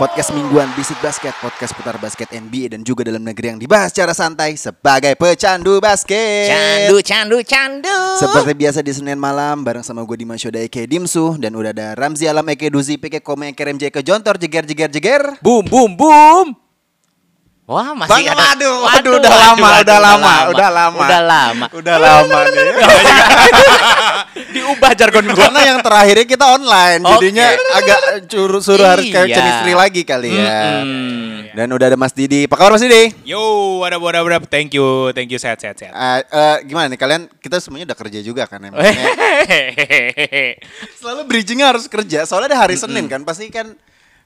Podcast mingguan Bisik Basket, podcast putar basket NBA dan juga dalam negeri yang dibahas secara santai sebagai pecandu basket. Candu, candu, candu. Seperti biasa di Senin malam bareng sama gue Dimas Yoda Eke Dimsu dan udah ada Ramzi Alam Eke Duzi Peke Kome Eke RMJ Eke Jontor jeger jeger jeger. Boom, boom, boom. Wah, masih Bang, ada. waduh, waduh, udah lama, udah lama, udah lama. Udah lama. Udah lama nih. Diubah jargon gua. Karena yang terakhirnya kita online, Oke. jadinya agak curu suruh harus kayak Iya. chemistry lagi kali ya. Mm-mm. Dan udah ada Mas Didi. Apa kabar Mas Didi? Yo, up, what up. Thank you, thank you, sehat, sehat, sehat. Eh, eh, gimana nih kalian? Kita semuanya udah kerja juga kan emangnya. Selalu bridgingnya harus kerja. Soalnya ada hari Senin kan, pasti kan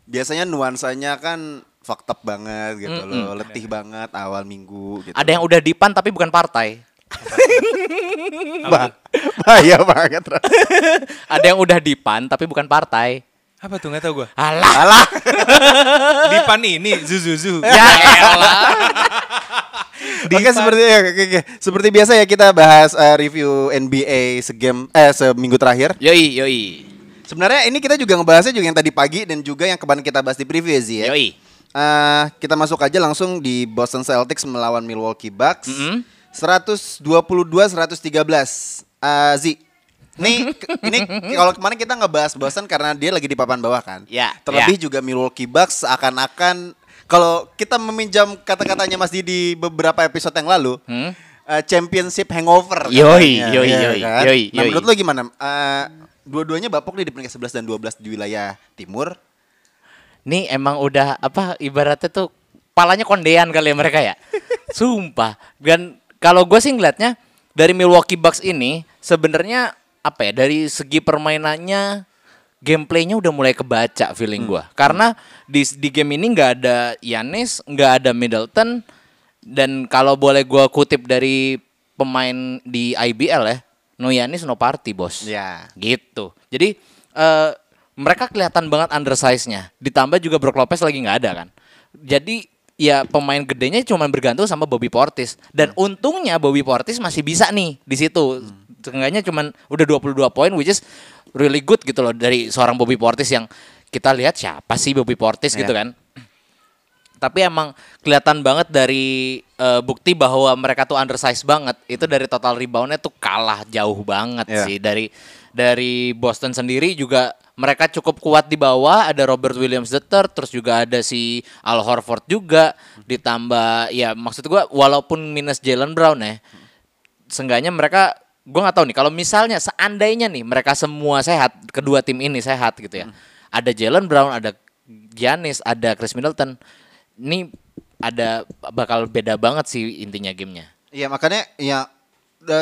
biasanya nuansanya kan fucked up banget gitu loh, letih banget awal minggu gitu. Ada yang udah dipan tapi bukan partai. bah bahaya banget. Ada yang udah dipan tapi bukan partai. Apa tuh, nggak tahu gue. Alah. Alah, Di pan ini, Zuzuzu. Ya elah. Oke seperti ya, seperti biasa ya kita bahas eh, review NBA segame eh seminggu terakhir. Yoi, yoi. Sebenarnya ini kita juga ngebahasnya juga yang tadi pagi dan juga yang kemarin kita bahas di preview ya, ya. Yoi. Eh, kita masuk aja langsung di Boston Celtics melawan Milwaukee Bucks. Mm-mm. 122-113. Eh, Zi, nih ke- ini kalau kemarin kita ngebahas Boston karena dia lagi di papan bawah kan. Ya, Terlebih juga Milwaukee Bucks seakan-akan kalau kita meminjam kata-katanya Mas Didi beberapa episode yang lalu, Hmm? eh, championship hangover. Yoi, katanya, yoi, ya yoi, kan? yoi, Nah, yoi. menurut lo gimana? Eh, dua-duanya bapok nih di peringkat 11 dan 12 di wilayah timur. Nih emang udah apa ibaratnya tuh palanya kondean kali ya mereka ya. Sumpah. Dan kalau gue sih ngeliatnya dari Milwaukee Bucks ini sebenarnya apa ya dari segi permainannya gameplaynya udah mulai kebaca feeling gua karena di di game ini nggak ada Yanis nggak ada Middleton dan kalau boleh gua kutip dari pemain di IBL ya no Yanis no party bos Ya. gitu. Jadi eh, mereka kelihatan banget undersize-nya. Ditambah juga Brook Lopez lagi nggak ada kan. Jadi ya pemain gedenya cuma bergantung sama Bobby Portis. Dan untungnya Bobby Portis masih bisa nih di situ. Seenggaknya cuman udah 22 poin which is really good gitu loh dari seorang Bobby Portis yang kita lihat siapa sih Bobby Portis gitu Ya. kan. Tapi emang kelihatan banget dari eh, bukti bahwa mereka tuh undersize banget. Itu dari total reboundnya tuh kalah jauh banget Iya. sih dari dari Boston sendiri juga mereka cukup kuat di bawah. Ada Robert Williams III, terus juga ada si Al Horford juga. Ditambah ya maksud gua walaupun minus Jalen Brown ya, seenggaknya mereka gua nggak tahu nih kalau misalnya seandainya nih mereka semua sehat, kedua tim ini sehat gitu ya. Ada Jalen Brown, ada Giannis, ada Chris Middleton. Ini ada bakal beda banget sih intinya gamenya. Iya makanya ya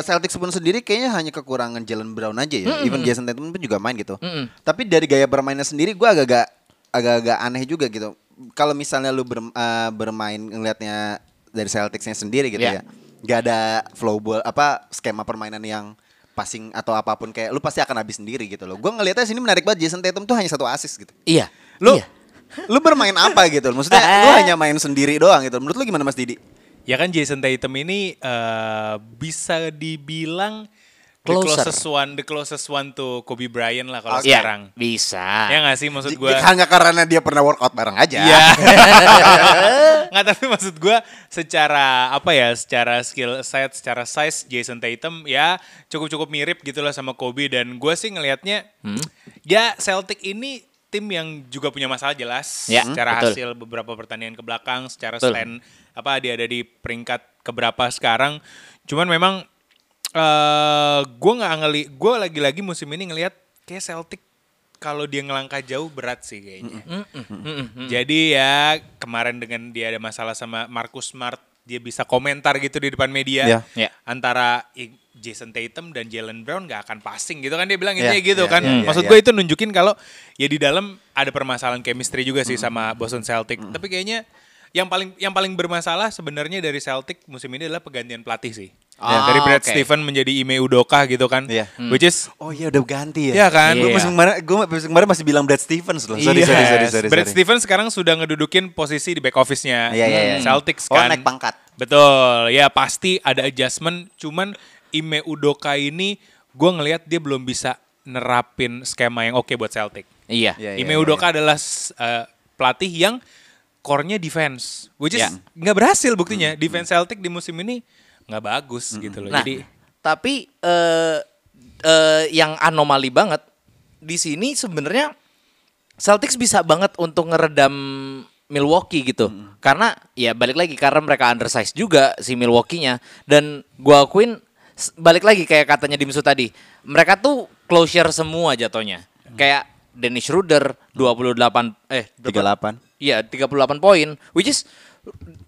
Celtics pun sendiri kayaknya hanya kekurangan Jalen Brown aja ya. Even Jason Tatum pun juga main gitu. Mm-mm. Tapi dari gaya bermainnya sendiri gue agak-agak agak-agak aneh juga gitu. Kalau misalnya lu ber- eh, bermain ngelihatnya dari Celticsnya sendiri gitu ya, Iya. nggak ada flow ball apa skema permainan yang passing atau apa pun kayak lu pasti akan habis sendiri gitu loh. Gue ngelihatnya sini menarik banget Jason Tatum tuh hanya satu assist gitu. Iya. Lu iya. lu bermain apa gitu? Maksudnya lu hanya main sendiri doang gitu. Menurut lu gimana Mas Didi? Ya kan Jason Tatum ini eh, bisa dibilang the Closer. closest one, the closest one to Kobe Bryant lah kalau Iya, sekarang. bisa. Ya nggak sih maksud gue? Hanya karena dia pernah workout bareng aja. Iya. Nggak tapi maksud gue secara apa ya, secara skill set, secara size Jason Tatum ya cukup-cukup mirip gitu lah sama Kobe dan gue sih ngelihatnya Hmm? ya Celtic ini tim yang juga punya masalah jelas Ya, secara betul. hasil beberapa pertandingan ke belakang, secara Betul. stand apa dia ada di peringkat keberapa sekarang. Cuman memang eh gue nggak ngeli, gue lagi-lagi musim ini ngelihat kayak Celtic kalau dia ngelangkah jauh berat sih kayaknya. Jadi ya kemarin dengan dia ada masalah sama Marcus Smart dia bisa komentar gitu di depan media Iya. Iya. antara Jason Tatum dan Jalen Brown nggak akan passing gitu kan dia bilang Iya, intinya gitu iya, kan. iya, iya, Maksud iya. gue itu nunjukin kalau ya di dalam ada permasalahan chemistry juga sih sama Boston Celtic. Tapi kayaknya yang paling yang paling bermasalah sebenarnya dari Celtic musim ini adalah pergantian pelatih sih. Ah, dari Brad oke. Stephen menjadi Ime Udoka gitu kan. Iya. Which is Oh iya udah ganti ya. Iya kan? Gue Iya. musim kemarin gue musim kemarin masih bilang Brad Stevens loh. Sorry Yes. sorry sorry sorry. Brad sorry. Stevens sekarang sudah ngedudukin posisi di back office-nya Iya, iya, iya. Celtics Oh, kan. naik pangkat. Betul. Ya pasti ada adjustment. Cuman Ime Udoka ini gue ngelihat dia belum bisa nerapin skema yang oke buat Celtic. Iya. Iya, Ime Udoka adalah uh, pelatih yang core-nya defense, which is Ya. nggak berhasil buktinya. Defense Celtic di musim ini nggak bagus gitu loh. Nah, Jadi tapi eh eh, yang anomali banget di sini sebenarnya Celtics bisa banget untuk ngeredam Milwaukee gitu. Karena ya balik lagi karena mereka undersize juga si Milwaukee-nya dan gua akuin balik lagi kayak katanya Dimsu tadi. Mereka tuh closure semua jatuhnya. Kayak Dennis Schroeder 28 eh 38. Iya, 38 poin which is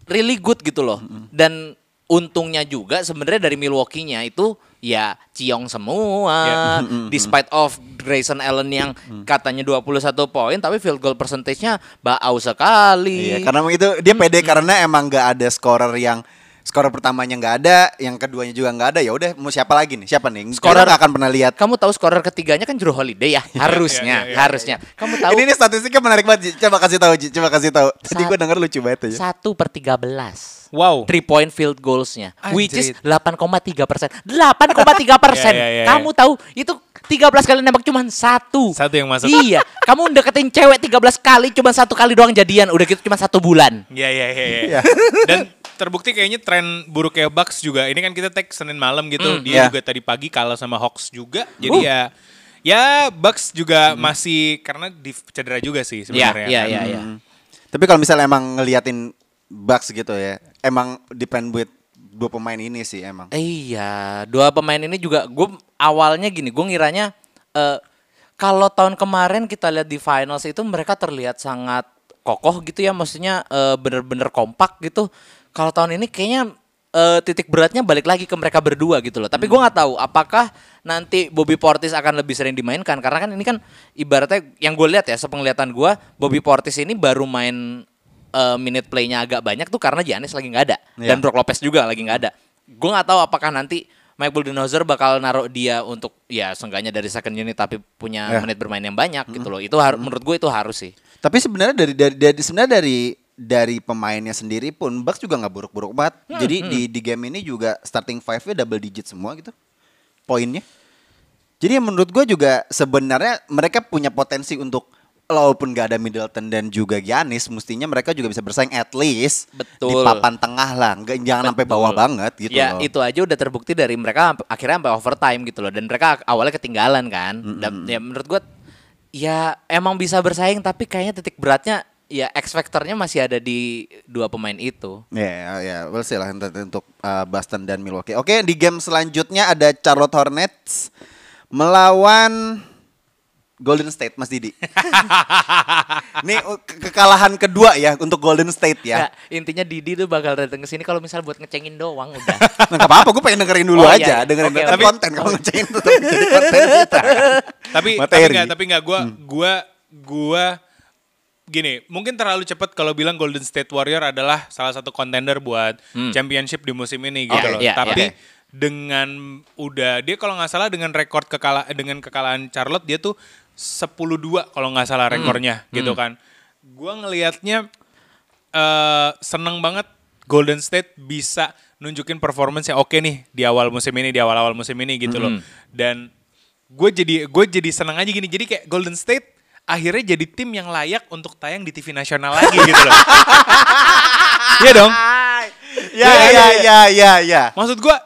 really good gitu loh. Dan untungnya juga sebenarnya dari Milwaukee-nya itu ya ciong semua. Despite of Grayson Allen yang katanya 21 poin tapi field goal percentage-nya bau sekali. Iya, karena itu dia pede karena emang nggak ada scorer yang scorer pertamanya nggak ada, yang keduanya juga nggak ada. Ya udah mau siapa lagi nih? Siapa nih? Nggak akan pernah lihat. Kamu tahu scorer ketiganya kan Drew Holiday ya? Harusnya, iya, iya, harusnya. Kamu tahu Ini, ini statistiknya menarik banget. Ji. Coba kasih tahu, Ji. Coba kasih tahu. Tadi gue denger lucu banget ya. satu per 13. wow. Three point field goalsnya, which is Anjrit. 8,3 persen. 8,3 persen. Kamu tahu itu 13 kali nembak cuma satu. Satu yang masuk. Iya, kamu deketin cewek 13 kali cuma satu kali doang jadian. Udah gitu cuma satu bulan. Iya iya iya. iya. Iya. Dan terbukti kayaknya tren buruknya Bucks juga. Ini kan kita tag Senin malam gitu. Hmm, Dia iya. juga tadi pagi kalah sama Hawks juga. Jadi ya ya Bucks juga masih karena di cedera juga sih sebenarnya. Iya, kan. iya, iya. Tapi kalau misalnya emang ngeliatin Bucks gitu ya, emang depend with dua pemain ini sih emang. Iya, dua pemain ini juga gue awalnya gini, gue ngiranya eh kalau tahun kemarin kita lihat di finals itu mereka terlihat sangat kokoh gitu ya, maksudnya eh, bener-bener kompak gitu. Kalau tahun ini kayaknya eh, titik beratnya balik lagi ke mereka berdua gitu loh. Tapi gue nggak tahu apakah nanti Bobby Portis akan lebih sering dimainkan karena kan ini kan ibaratnya yang gue lihat ya sepenglihatan gue Bobby Portis ini baru main eh, minute playnya agak banyak tuh karena Giannis lagi nggak ada Iya. dan Brook Lopez juga lagi nggak ada. Gue nggak tahu apakah nanti Mike Budenholzer bakal naruh dia untuk ya seenggaknya dari second unit tapi punya Ya. menit bermain yang banyak gitu loh. Itu har- menurut gue itu harus sih. Tapi sebenarnya dari dari, dari sebenarnya dari dari pemainnya sendiri pun Bucks juga nggak buruk-buruk banget. Jadi di di game ini juga starting five-nya double digit semua gitu. Poinnya. Jadi menurut gue juga sebenarnya mereka punya potensi untuk walaupun nggak ada Middleton dan juga Giannis, mestinya mereka juga bisa bersaing at least Betul. di papan tengah lah, nggak jangan sampai Betul. bawah banget gitu ya loh. itu aja udah terbukti dari mereka sampai- akhirnya sampai overtime gitu loh dan mereka awalnya ketinggalan kan. Dan ya menurut gue ya emang bisa bersaing tapi kayaknya titik beratnya ya X factornya masih ada di dua pemain itu. Ya, ya, we'll see lah untuk, uh, Boston dan Milwaukee. Oke, di game selanjutnya ada Charlotte Hornets melawan Golden State, Mas Didi. Nih uh, ke- kekalahan kedua ya untuk Golden State Ya, ya. intinya Didi tuh bakal datang ke sini kalau misal buat ngecengin doang udah. Nggak apa-apa, gue pengen dengerin dulu Oh, iya, aja, iya. dengerin kan oke. konten kalau ngecein tetap jadi konten kita. Tapi tapi Materi. nggak tapi nggak gue gua gua gini mungkin terlalu cepat kalau bilang Golden State Warrior adalah salah satu kontender buat championship di musim ini gitu loh. iya, Tapi iya. dengan udah dia kalau nggak salah dengan rekor kekala dengan kekalahan Charlotte dia tuh 10-2 kalau nggak salah rekornya gitu kan. Gua ngelihatnya eh seneng banget Golden State bisa nunjukin performance yang oke nih di awal musim ini di awal-awal musim ini gitu loh. Dan gue jadi gue jadi seneng aja gini. Jadi kayak Golden State akhirnya jadi tim yang layak untuk tayang di TV nasional lagi gitu loh. Iya dong. Ya, ya, ya, ya, ya. Maksud gue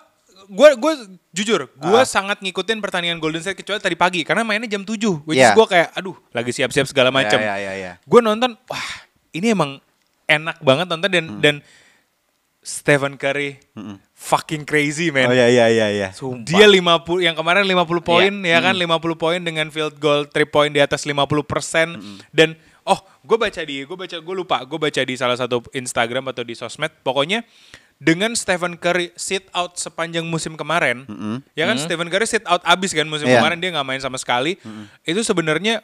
gue gue jujur, gue sangat ngikutin pertandingan Golden State kecuali tadi pagi karena mainnya jam 7. Which is Yeah. gue kayak aduh, lagi siap-siap segala macam. Ya, ya, ya, ya. Gue nonton, wah, ini emang enak banget nonton dan Hmm. dan Stephen Curry fucking crazy man. Oh ya, ya, ya, ya. Dia 50 yang kemarin 50 poin Iya. ya kan? 50 poin dengan field goal 3 point di atas 50% dan oh gue baca di gue baca gue lupa. Gue baca di salah satu Instagram atau di sosmed. Pokoknya dengan Stephen Curry sit out sepanjang musim kemarin, ya kan Stephen Curry sit out abis kan musim Iya. kemarin dia nggak main sama sekali, itu sebenarnya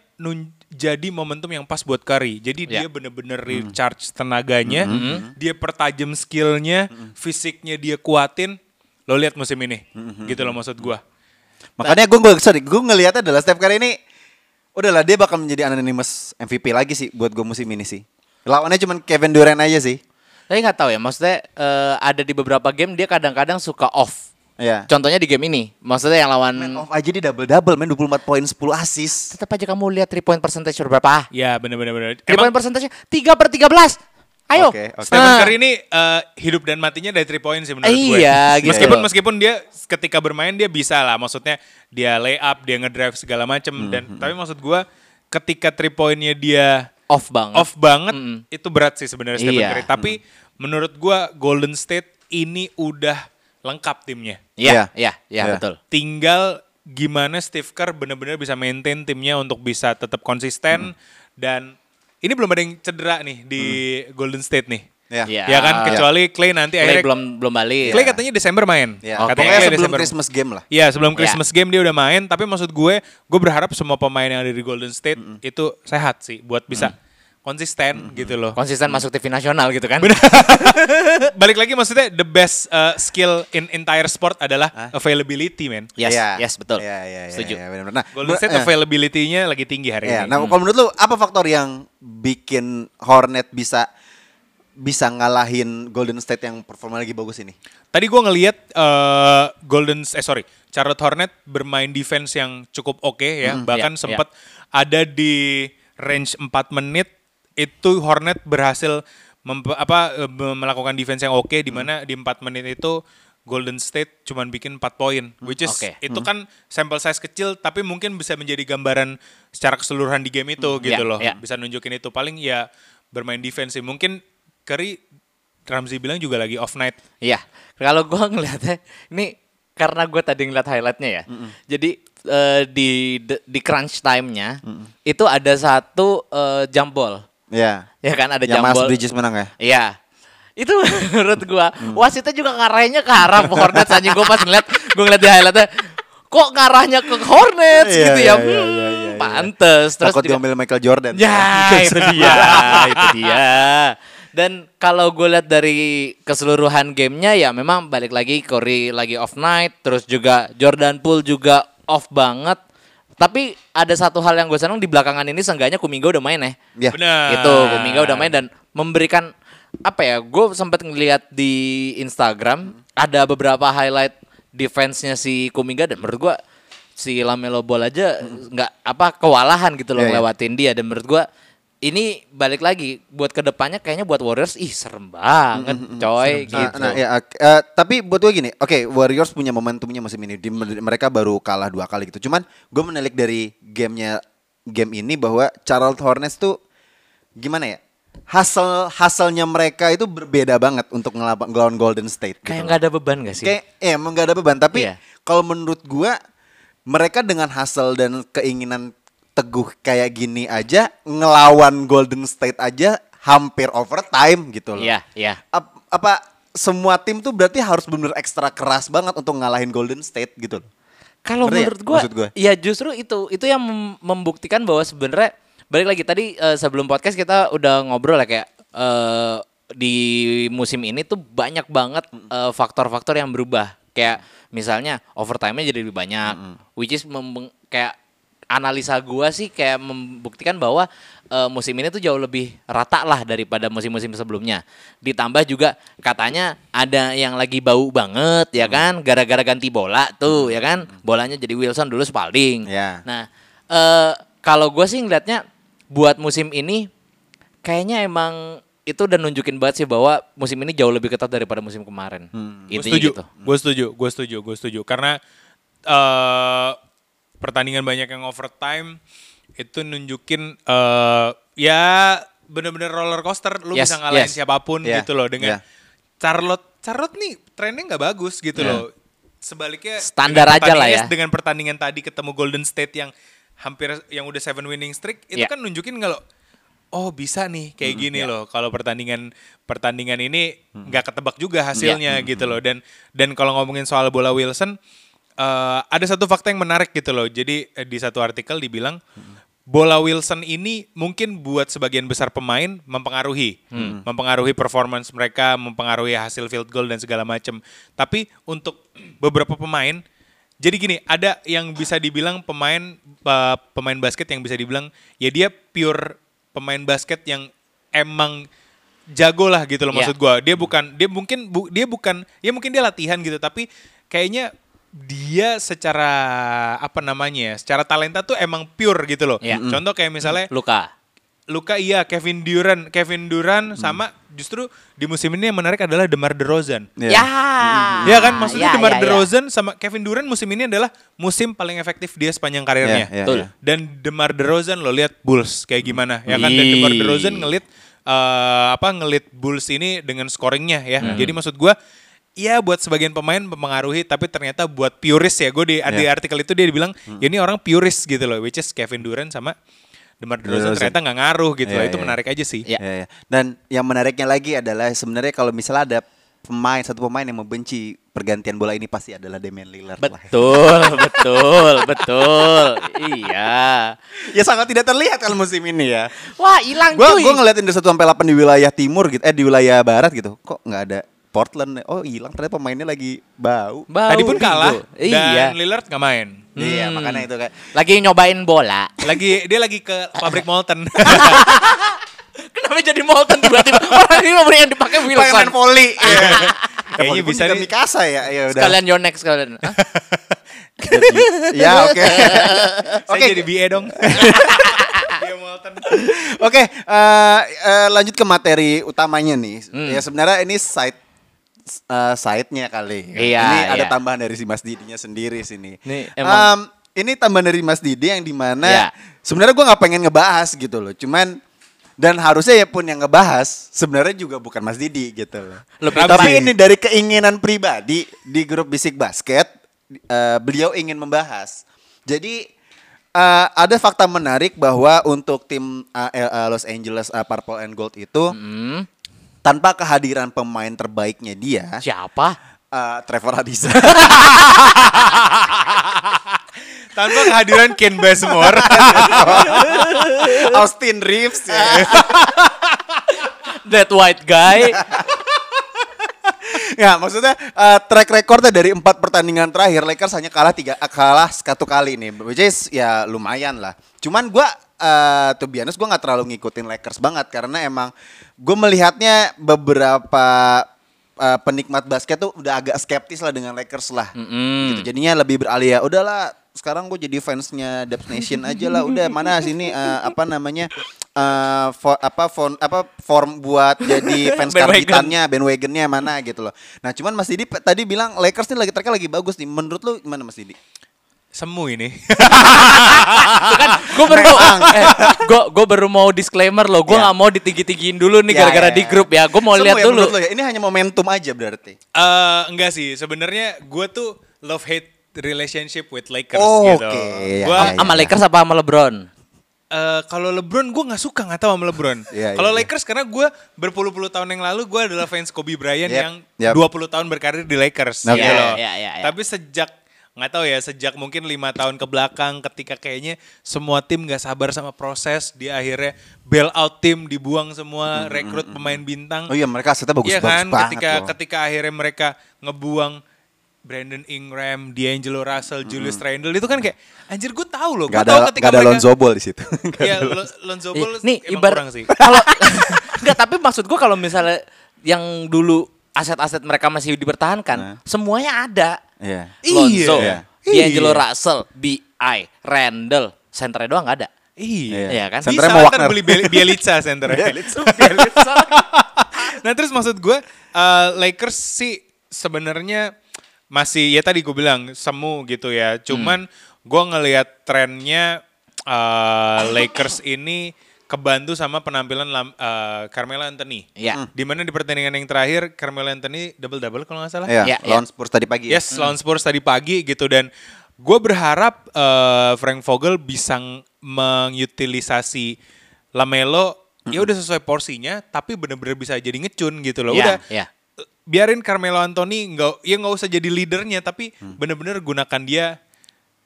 jadi momentum yang pas buat Curry. Jadi dia Ya. bener-bener recharge tenaganya, dia pertajam skillnya, fisiknya dia kuatin. Lo lihat musim ini, gitu loh maksud gua. Makanya gue gue sorry, gue ngelihatnya adalah Steph Curry ini udahlah dia bakal menjadi anonymous MVP lagi sih buat gue musim ini sih. Lawannya cuman Kevin Durant aja sih. Tapi nggak tahu ya, maksudnya eh, ada di beberapa game dia kadang-kadang suka off. Iya. Contohnya di game ini, maksudnya yang lawan Man off aja dia double double, main 24 poin 10 assist. tetap aja kamu lihat 3 point percentage berapa? Ya bener-bener. bener. 3 point percentage 3 per 13. Ayo. Oke, oke. Stephen Nah. Curry ini eh, hidup dan matinya dari 3 point sih menurut gue. Iya, gitu. Meskipun meskipun dia ketika bermain dia bisa lah, maksudnya dia lay up, dia ngedrive segala macem Hmm, dan tapi maksud gue ketika 3 pointnya dia Off banget. off banget Mm-mm. itu berat sih sebenarnya Stephen Iya. Curry. Tapi menurut gue Golden State ini udah lengkap timnya. Iya, Iya. iya, iya Iya. betul. Tinggal gimana Steve Kerr benar-benar bisa maintain timnya untuk bisa tetap konsisten Hmm. dan ini belum ada yang cedera nih di Golden State nih. Ya. Iya. Ya kan Ah. kecuali Clay nanti Clay akhirnya belum belum balik. Clay katanya Desember main. Ya, Oke. Katanya Clay sebelum Desember. Christmas game lah. Iya sebelum Ya. Christmas game dia udah main. Tapi maksud gue, gue berharap semua pemain yang ada di Golden State itu sehat sih buat bisa konsisten gitu loh. Konsisten masuk TV nasional gitu kan. Balik lagi maksudnya the best uh, skill in entire sport adalah availability man. Yes, Iya. yes betul. Iya, iya, iya, Setuju. iya, benar-benar. Nah, Golden State ya. availability-nya lagi tinggi hari Ya, ini. nah kalau menurut lu apa faktor yang bikin Hornet bisa bisa ngalahin Golden State yang performa lagi bagus ini? Tadi gue ngelihat eh, Golden eh sorry Charlotte Hornet bermain defense yang cukup oke ya, bahkan Iya, sempat ada di range 4 menit itu Hornet berhasil apa eh, me- melakukan defense yang oke di mana di 4 menit itu Golden State cuman bikin 4 poin which is Oke. itu kan sampel size kecil tapi mungkin bisa menjadi gambaran secara keseluruhan di game itu gitu Iya, loh. iya. Bisa nunjukin itu paling ya bermain defense sih. Mungkin Curry Ramzi bilang juga lagi off night. Iya, kalau gua ngelihatnya ini karena gue tadi ngeliat highlightnya ya. Jadi eh, di di crunch time-nya itu ada satu eh, jump ball. Ya. Ya kan ada Yang jump Miles ball. Bridges menang ya? Iya. Itu menurut gua wasitnya juga ngarahnya ke arah Hornets anjing gua pas ngeliat gua ngeliat di highlightnya kok ngarahnya ke Hornets Iya, gitu iya, ya. iya, Hmm, iya, iya, iya. pantes. Terus Takut juga- diambil Michael Jordan. Ya, itu dia, itu dia. Dan kalau gue lihat dari keseluruhan gamenya ya memang balik lagi Curry lagi off night, terus juga Jordan Poole juga off banget. Tapi ada satu hal yang gue senang di belakangan ini seenggaknya Kuminga udah main ya. Ya. Benar. Gitu, Kuminga udah main dan memberikan apa ya? Gue sempat ngeliat di Instagram ada beberapa highlight defense-nya si Kuminga dan menurut gue si Lamelo Ball aja nggak apa kewalahan gitu loh Iya, iya. ngelewatin dia dan menurut gue ini balik lagi buat ke depannya kayaknya buat Warriors ih serem banget coy Nah, gitu. nah, ya, ak- eh, tapi buat gue gini, oke Warriors punya momentumnya musim ini. Di, mereka baru kalah dua kali gitu. Cuman gue menelik dari gamenya game ini bahwa Charlotte Hornets tuh gimana ya? Hasil hasilnya mereka itu berbeda banget untuk ngelawan Golden State. gitu Kayak nggak ada beban gak sih? Kayak ya emang gak ada beban. Tapi Iya. kalau menurut gua mereka dengan hasil dan keinginan teguh kayak gini aja ngelawan Golden State aja hampir overtime gitu loh. Iya, iya. Ap- apa semua tim tuh berarti harus benar ekstra keras banget untuk ngalahin Golden State gitu loh. Kalau ya menurut gua, maksud gua? ya justru itu itu yang mem- membuktikan bahwa sebenarnya balik lagi tadi eh, sebelum podcast kita udah ngobrol ya kayak eh, di musim ini tuh banyak banget eh, faktor-faktor yang berubah. Kayak misalnya overtime-nya jadi lebih banyak, which is kayak analisa gua sih kayak membuktikan bahwa eh, musim ini tuh jauh lebih rata lah daripada musim-musim sebelumnya. Ditambah juga katanya ada yang lagi bau banget ya kan gara-gara ganti bola tuh ya kan. Bolanya jadi Wilson dulu Spalding. Ya. Nah, eh kalau gua sih ngeliatnya buat musim ini kayaknya emang itu udah nunjukin banget sih bahwa musim ini jauh lebih ketat daripada musim kemarin. Gue Intinya setuju, gitu. gue setuju, gue setuju, gue setuju. Karena eh pertandingan banyak yang overtime itu nunjukin eh ya bener-bener roller coaster. Lu Yes, bisa ngalahin yes. siapa pun Yeah, gitu loh dengan yeah. Charlotte. Charlotte nih trennya nggak bagus gitu Yeah. loh. Sebaliknya Standar dengan aja lah pertandingan- ya. Dengan pertandingan tadi ketemu Golden State yang hampir yang udah seven winning streak itu Yeah. kan nunjukin kalau oh bisa nih kayak gini ya. loh kalau pertandingan pertandingan ini Hmm. nggak ketebak juga hasilnya Ya. gitu loh dan dan kalau ngomongin soal bola Wilson eh, ada satu fakta yang menarik gitu loh jadi eh, di satu artikel dibilang bola Wilson ini mungkin buat sebagian besar pemain mempengaruhi Hmm. mempengaruhi performance mereka mempengaruhi hasil field goal dan segala macam tapi untuk beberapa pemain jadi gini, ada yang bisa dibilang pemain uh, pemain basket yang bisa dibilang ya dia pure pemain basket yang emang jago lah gitu loh Ya. maksud gua. Dia bukan dia mungkin bu- dia bukan ya mungkin dia latihan gitu tapi kayaknya dia secara apa namanya ya, secara talenta tuh emang pure gitu loh. Ya. Contoh kayak misalnya Luka. Luka iya Kevin Durant, Kevin Durant sama justru di musim ini yang menarik adalah DeMar DeRozan. Iya. Ya. Iya kan maksudnya ya, DeMar ya, ya. DeRozan sama Kevin Durant musim ini adalah musim paling efektif dia sepanjang karirnya. Iya, iya, Betul. iya. Dan DeMar DeRozan lo lihat Bulls kayak gimana ya kan dan DeMar. DeRozan ngelit eh, apa ngelit Bulls ini dengan scoringnya ya. Hmm. Jadi maksud gua Iya buat sebagian pemain mempengaruhi tapi ternyata buat purist ya gue di, di Iya. artikel itu dia dibilang ya ini orang purist gitu loh which is Kevin Durant sama DeMar DeRozan ternyata nggak ngaruh gitu Iya, loh itu iya. menarik aja sih. Iya. Ya, ya. Dan yang menariknya lagi adalah sebenarnya kalau misalnya ada pemain satu pemain yang membenci pergantian bola ini pasti adalah Damian Lillard. lah. Betul, betul, betul. Iya. ya sangat tidak terlihat kalau musim ini ya. Wah, hilang Gua cuy. gua ngeliatin dari 1 sampai 8 di wilayah timur gitu, eh di wilayah barat gitu. Kok nggak ada Portland? Oh, hilang ternyata pemainnya lagi bau. Bau Tadi pun gitu. kalah Iya. dan Lillard nggak main. Iya, Hmm. makanya itu kayak Lagi nyobain bola. Lagi dia lagi ke pabrik Molten. Kenapa jadi Molten tiba-tiba? Orang ini nomor yang dipakai pengen Wilson. main volley. Kayaknya bisa nih. Mikasa ya. Ya udah. Sekalian Yonex sekalian. Hah? ya, oke. Saya Oke. jadi BA dong. Dia Molten. Oke, eh, eh, lanjut ke materi utamanya nih. Hmm. Ya sebenarnya ini side eh, side-nya kali. Iya, Ini ada iya. tambahan dari si Mas Didinya sendiri sini. Nih, Em, emang- ini tambahan dari Mas Didi yang di mana Iya. sebenarnya gua nggak pengen ngebahas gitu loh. Cuman dan harusnya ya pun yang ngebahas sebenarnya juga bukan Mas Didi gitu loh. Lebih Tapi ini dari keinginan pribadi di grup Bisik Basket eh, beliau ingin membahas. Jadi eh, ada fakta menarik bahwa untuk tim eh, Los Angeles eh, Purple and Gold itu Hmm, tanpa kehadiran pemain terbaiknya dia, siapa? eh, Trevor Ariza. Tanpa kehadiran Ken Bazemore. Austin Reeves ya. That white guy. ya maksudnya eh, track recordnya dari empat pertandingan terakhir Lakers hanya kalah tiga kalah satu kali nih which is ya lumayan lah cuman gua eh to be honest gua nggak terlalu ngikutin Lakers banget karena emang gue melihatnya beberapa eh, penikmat basket tuh udah agak skeptis lah dengan Lakers lah. Mm-mm. gitu jadinya lebih beralih ya udahlah sekarang gue jadi fansnya Dubs Nation aja lah udah mana sini eh, apa namanya eh fo- apa fon, apa form buat jadi fans karbitannya bandwagonnya mana gitu loh. Nah cuman Mas Didi tadi bilang Lakers nih lagi tracknya lagi bagus nih. Menurut lu gimana Mas Didi Semu ini. gue baru eh, gue gue baru mau disclaimer loh, gue Ya. nggak mau ditinggi-tinggiin dulu nih Ya, gara-gara ya, di ya. grup ya. Gue mau Semu lihat ya dulu. ya? ini hanya momentum aja berarti Eh enggak sih, sebenarnya gue tuh love hate relationship with Lakers Oh, gitu. oke, ya, Gua Sama Lakers apa sama LeBron? eh, kalau LeBron gue nggak suka nggak tahu sama LeBron. Iya, kalau. Lakers karena gue berpuluh-puluh tahun yang lalu gue adalah fans Kobe Bryant Yep, yang yep. 20 tahun berkarir di Lakers Oke. gitu loh. Iya, iya, iya. Tapi sejak nggak tahu ya sejak mungkin lima tahun ke belakang ketika kayaknya semua tim nggak sabar sama proses dia akhirnya bail out tim dibuang semua rekrut pemain bintang oh iya mereka asetnya bagus Iya bagus kan, banget ketika loh. ketika akhirnya mereka ngebuang Brandon Ingram, D'Angelo Russell, Julius Randle itu kan kayak anjir gue tahu loh, gue Gak tahu ada, ketika gak ada mereka Lonzo Ball di situ. Iya, Lonzo Ball nih emang ibarat kurang sih. kalau enggak tapi maksud gue kalau misalnya yang dulu aset-aset mereka masih dipertahankan, Nah. semuanya ada. Iya. Lonzo, Iya. D'Angelo Iya. Russell, B.I., Randall, senternya doang nggak ada. Iya. Iya kan? Senternya Bisa mau Wagner. beli Biel- Bielica center. nah terus maksud gue eh, Lakers sih sebenarnya masih ya tadi gue bilang semu gitu ya. Cuman gue ngelihat trennya eh, Lakers ini kebantu sama penampilan Lam- eh, Carmelo Anthony. Iya. Di mana di pertandingan yang terakhir Carmelo Anthony double double kalau nggak salah. Iya, iya. lawan Spurs tadi pagi. ya. Yes, lawan Spurs tadi pagi gitu dan gue berharap eh, Frank Vogel bisa ng- mengutilisasi Lamelo ya udah sesuai porsinya tapi bener-bener bisa jadi ngecun gitu loh. Iya, Udah iya. eh, biarin Carmelo Anthony nggak ya nggak usah jadi leadernya tapi Hmm. bener-bener gunakan dia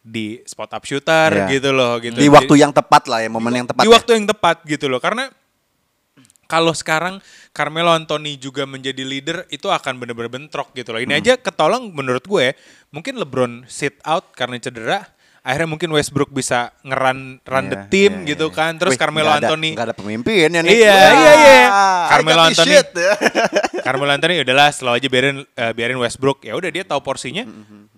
di spot up shooter Iya. gitu loh gitu. Di Jadi- waktu yang tepat lah ya, momen yang tepat. di ya. waktu yang tepat gitu loh karena kalau sekarang Carmelo Anthony juga menjadi leader itu akan bener-bener bentrok gitu loh. Ini Hmm. aja ketolong menurut gue mungkin LeBron sit out karena cedera. Akhirnya mungkin Westbrook bisa ngeran run the Iya, team iya, gitu iya. kan. Terus Wih, Carmelo ada- Anthony nggak ada pemimpin ya nih. Iya, iya, iya. I Carmelo Anthony. shit. Carmelo Anthony udahlah selalu aja biarin eh, biarin Westbrook. Ya udah dia tahu porsinya.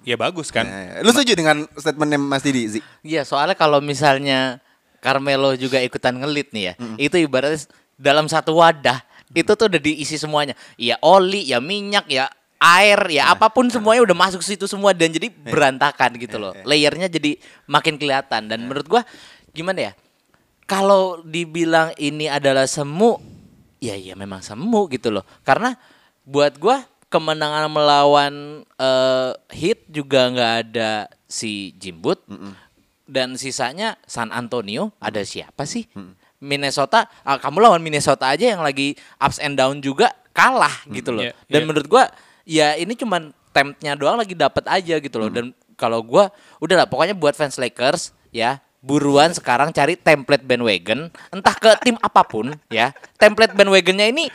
Ya bagus kan. Eh, Lu setuju dengan statementnya Mas Didi? Zi? Iya, soalnya kalau misalnya Carmelo juga ikutan ngelit nih ya, itu ibaratnya dalam satu wadah itu tuh udah diisi semuanya. Ya oli, ya minyak, ya air, ya apa pun semuanya udah masuk situ semua dan jadi berantakan gitu loh. Layernya jadi makin kelihatan dan menurut gua gimana ya? Kalau dibilang ini adalah semu, ya ya memang semu gitu loh. Karena buat gua kemenangan melawan eh, Heat juga nggak ada si Jimbut dan sisanya San Antonio ada siapa sih? Minnesota, ah, kamu lawan Minnesota aja yang lagi ups and down juga kalah gitu loh. Iya, Dan iya. menurut gua ya ini cuman tempnya doang lagi dapat aja gitu loh. Dan kalau gua udahlah pokoknya buat fans Lakers ya buruan sekarang cari template bandwagon entah ke tim apa pun ya. Template bandwagonnya ini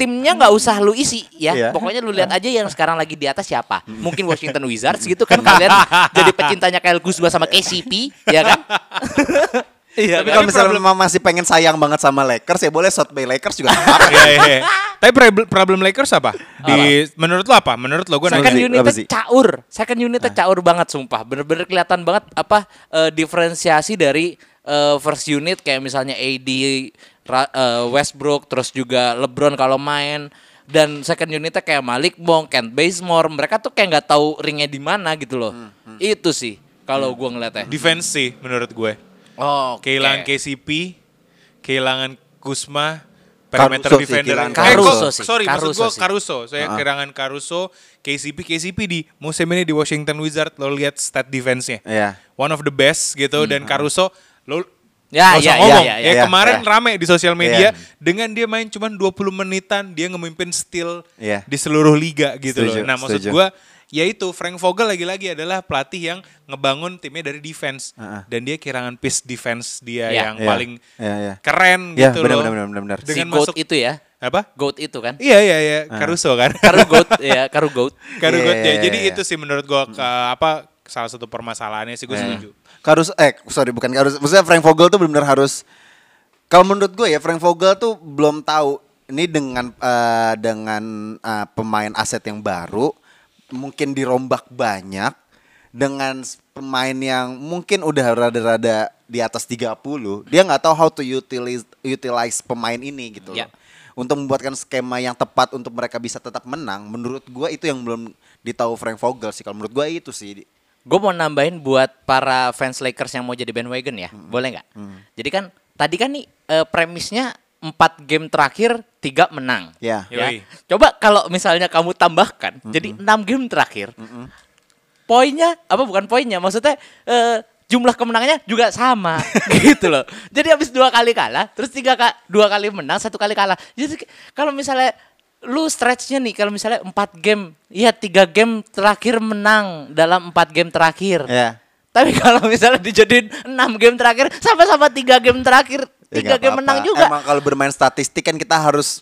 timnya nggak usah lu isi ya. Iya. Pokoknya lu lihat aja yang sekarang lagi di atas siapa. Mungkin Washington Wizards gitu kan kalian jadi pecintanya Kyle Kuzma sama KCP ya kan? Iya Tapi kalau misalnya memang masih pengen sayang banget sama Lakers ya boleh shot by Lakers juga apa-apa. Iya, iya. Tapi problem, problem Lakers apa? Di menurut lo apa? Menurut lo gue Second Apa sih? caur, second unitnya caur banget sumpah. Bener-bener kelihatan banget apa eh, diferensiasi dari eh, first unit kayak misalnya AD, Ra- eh, Westbrook, terus juga LeBron kalau main dan second unitnya kayak Malik Monk, Kent Bazemore, mereka tuh kayak nggak tahu ringnya di mana gitu loh. Hmm, Itu sih kalau gua ngeliatnya. defense sih menurut gue. Oh, Kehilangan KCP, kehilangan Kusma, perimeter Caruso sih, defender. Eh, kok- Caruso sih, Sorry, maksud Caruso gue sih. Caruso. Saya kehilangan Caruso, KCP, KCP di musim ini di Washington Wizards lo lihat stat defense-nya. Iya. One of the best gitu dan Caruso lo Ya, nggak usah ya, ya, ngomong. ya, Ya, ya. kemarin Ya. rame di sosial media Iya. dengan dia main cuma 20 menitan dia ngemimpin steal Iya. di seluruh liga gitu Setuju, loh. Nah, maksud setuju. gua ya itu Frank Vogel lagi-lagi adalah pelatih yang ngebangun timnya dari defense Heeh. dan dia kehilangan piece defense dia Iya. yang Iya. paling Iya, iya. keren Iya, gitu benar, loh. benar, benar. si Dengan Goat masuk itu ya. apa? Goat itu kan. Iya iya iya, Caruso kan. Karu Goat ya, Karu Goat. Caruso Iya, ya. iya, Jadi iya. itu sih menurut gua ke apa salah satu permasalahannya sih gue Eh. setuju. Karus eh sorry bukan Karus. Maksudnya Frank Vogel tuh benar-benar harus kalau menurut gue ya Frank Vogel tuh belum tahu ini dengan eh, dengan eh, pemain aset yang baru mungkin dirombak banyak dengan pemain yang mungkin udah rada-rada di atas 30 dia nggak tahu how to utilize utilize pemain ini gitu loh. Ya. Untuk membuatkan skema yang tepat untuk mereka bisa tetap menang, menurut gue itu yang belum ditahu Frank Vogel sih. Kalau menurut gue itu sih. Gue mau nambahin buat para fans Lakers yang mau jadi bandwagon ya, boleh nggak? Jadi kan tadi kan nih eh, premisnya empat game terakhir tiga menang. Ya. Ya. Coba kalau misalnya kamu tambahkan, jadi enam game terakhir, poinnya apa bukan poinnya, maksudnya eh, jumlah kemenangannya juga sama gitu loh. Jadi habis dua kali kalah, terus tiga ka- dua kali menang, satu kali kalah. Jadi kalau misalnya lu stretchnya nih, kalau misalnya empat game, ya tiga game terakhir menang dalam empat game terakhir. Ya. Tapi kalau misalnya dijadiin 6 game terakhir sama-sama 3 game terakhir, Ya, 3 nggak game apa-apa. menang juga. Emang kalau bermain statistik kan kita harus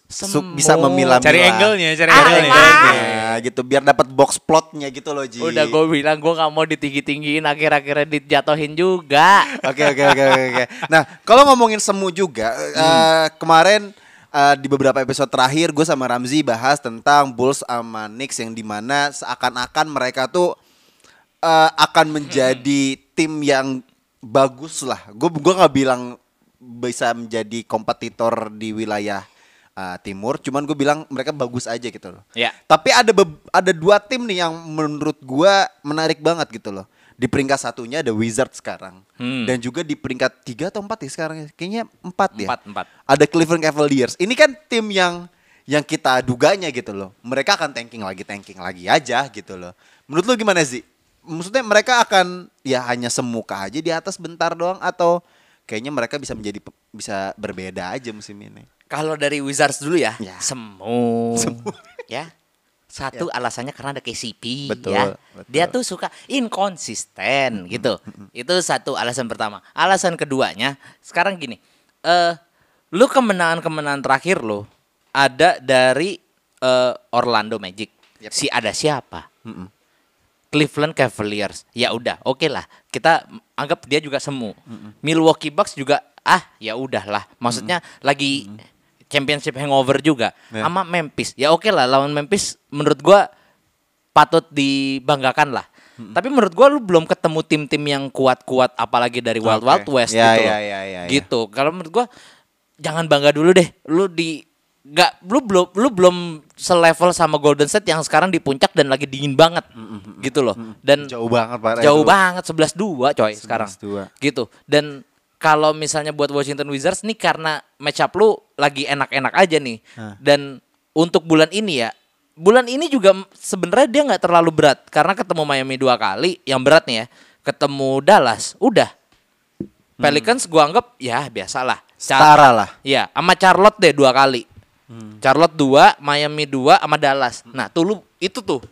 bisa memilah Cari angle-nya, cari Ah, angle-nya. Nah, gitu biar dapat box plotnya gitu loh Ji. Udah gue bilang gue gak mau ditinggi-tinggiin akhir-akhirnya dijatuhin juga. Oke oke oke oke. Nah kalau ngomongin semu juga eh, kemarin eh, di beberapa episode terakhir gue sama Ramzi bahas tentang Bulls sama Knicks yang di mana seakan-akan mereka tuh eh, akan menjadi tim yang bagus lah. Gue gua nggak bilang bisa menjadi kompetitor di wilayah eh, timur, cuman gue bilang mereka bagus aja gitu loh. Ya. Tapi ada ada dua tim nih yang menurut gua menarik banget gitu loh. Di peringkat satunya ada Wizards sekarang. Hmm. Dan juga di peringkat tiga atau empat ya sekarang ya? Kayaknya empat ya. Empat, empat. Ada Cleveland Cavaliers. Ini kan tim yang yang kita duganya gitu loh. Mereka akan tanking lagi, tanking lagi aja gitu loh. Menurut lu gimana sih? Maksudnya mereka akan ya hanya semuka aja di atas bentar doang atau kayaknya mereka bisa menjadi bisa berbeda aja musim ini. Kalau dari Wizards dulu ya, Ya. semu. ya. Satu alasannya karena ada KCP Betul, ya. betul. Dia tuh suka inkonsisten gitu. Itu satu alasan pertama. Alasan keduanya, sekarang gini. Eh lu kemenangan-kemenangan terakhir lo ada dari eh, Orlando Magic. Yep. Si ada siapa? Cleveland Cavaliers. Ya udah, oke lah. Kita anggap dia juga semu. Milwaukee Bucks juga ah ya udahlah. Maksudnya lagi championship hangover juga Ya. sama Memphis. Ya oke lah lawan Memphis menurut gua patut dibanggakan lah. Tapi menurut gua lu belum ketemu tim-tim yang kuat-kuat apalagi dari Wild Oke. Wild West Ya, gitu. loh. ya, ya, ya. Gitu. Kalau menurut gua jangan bangga dulu deh. Lu di nggak lu belum lu belum selevel sama Golden State yang sekarang di puncak dan lagi dingin banget. Gitu loh. dan Jauh banget Pak. jauh Itu. banget 11-2 coy sekarang. 11-2. gitu. Dan kalau misalnya buat Washington Wizards nih karena match up lu lagi enak-enak aja nih. Dan untuk bulan ini ya bulan ini juga sebenarnya dia nggak terlalu berat. Karena ketemu Miami dua kali yang berat nih ya. Ketemu Dallas udah. Pelicans gua anggap ya biasalah. Setara lah. Iya, sama Charlotte deh dua kali. Charlotte dua, Miami dua, sama Dallas. Nah, tuh lu itu tuh.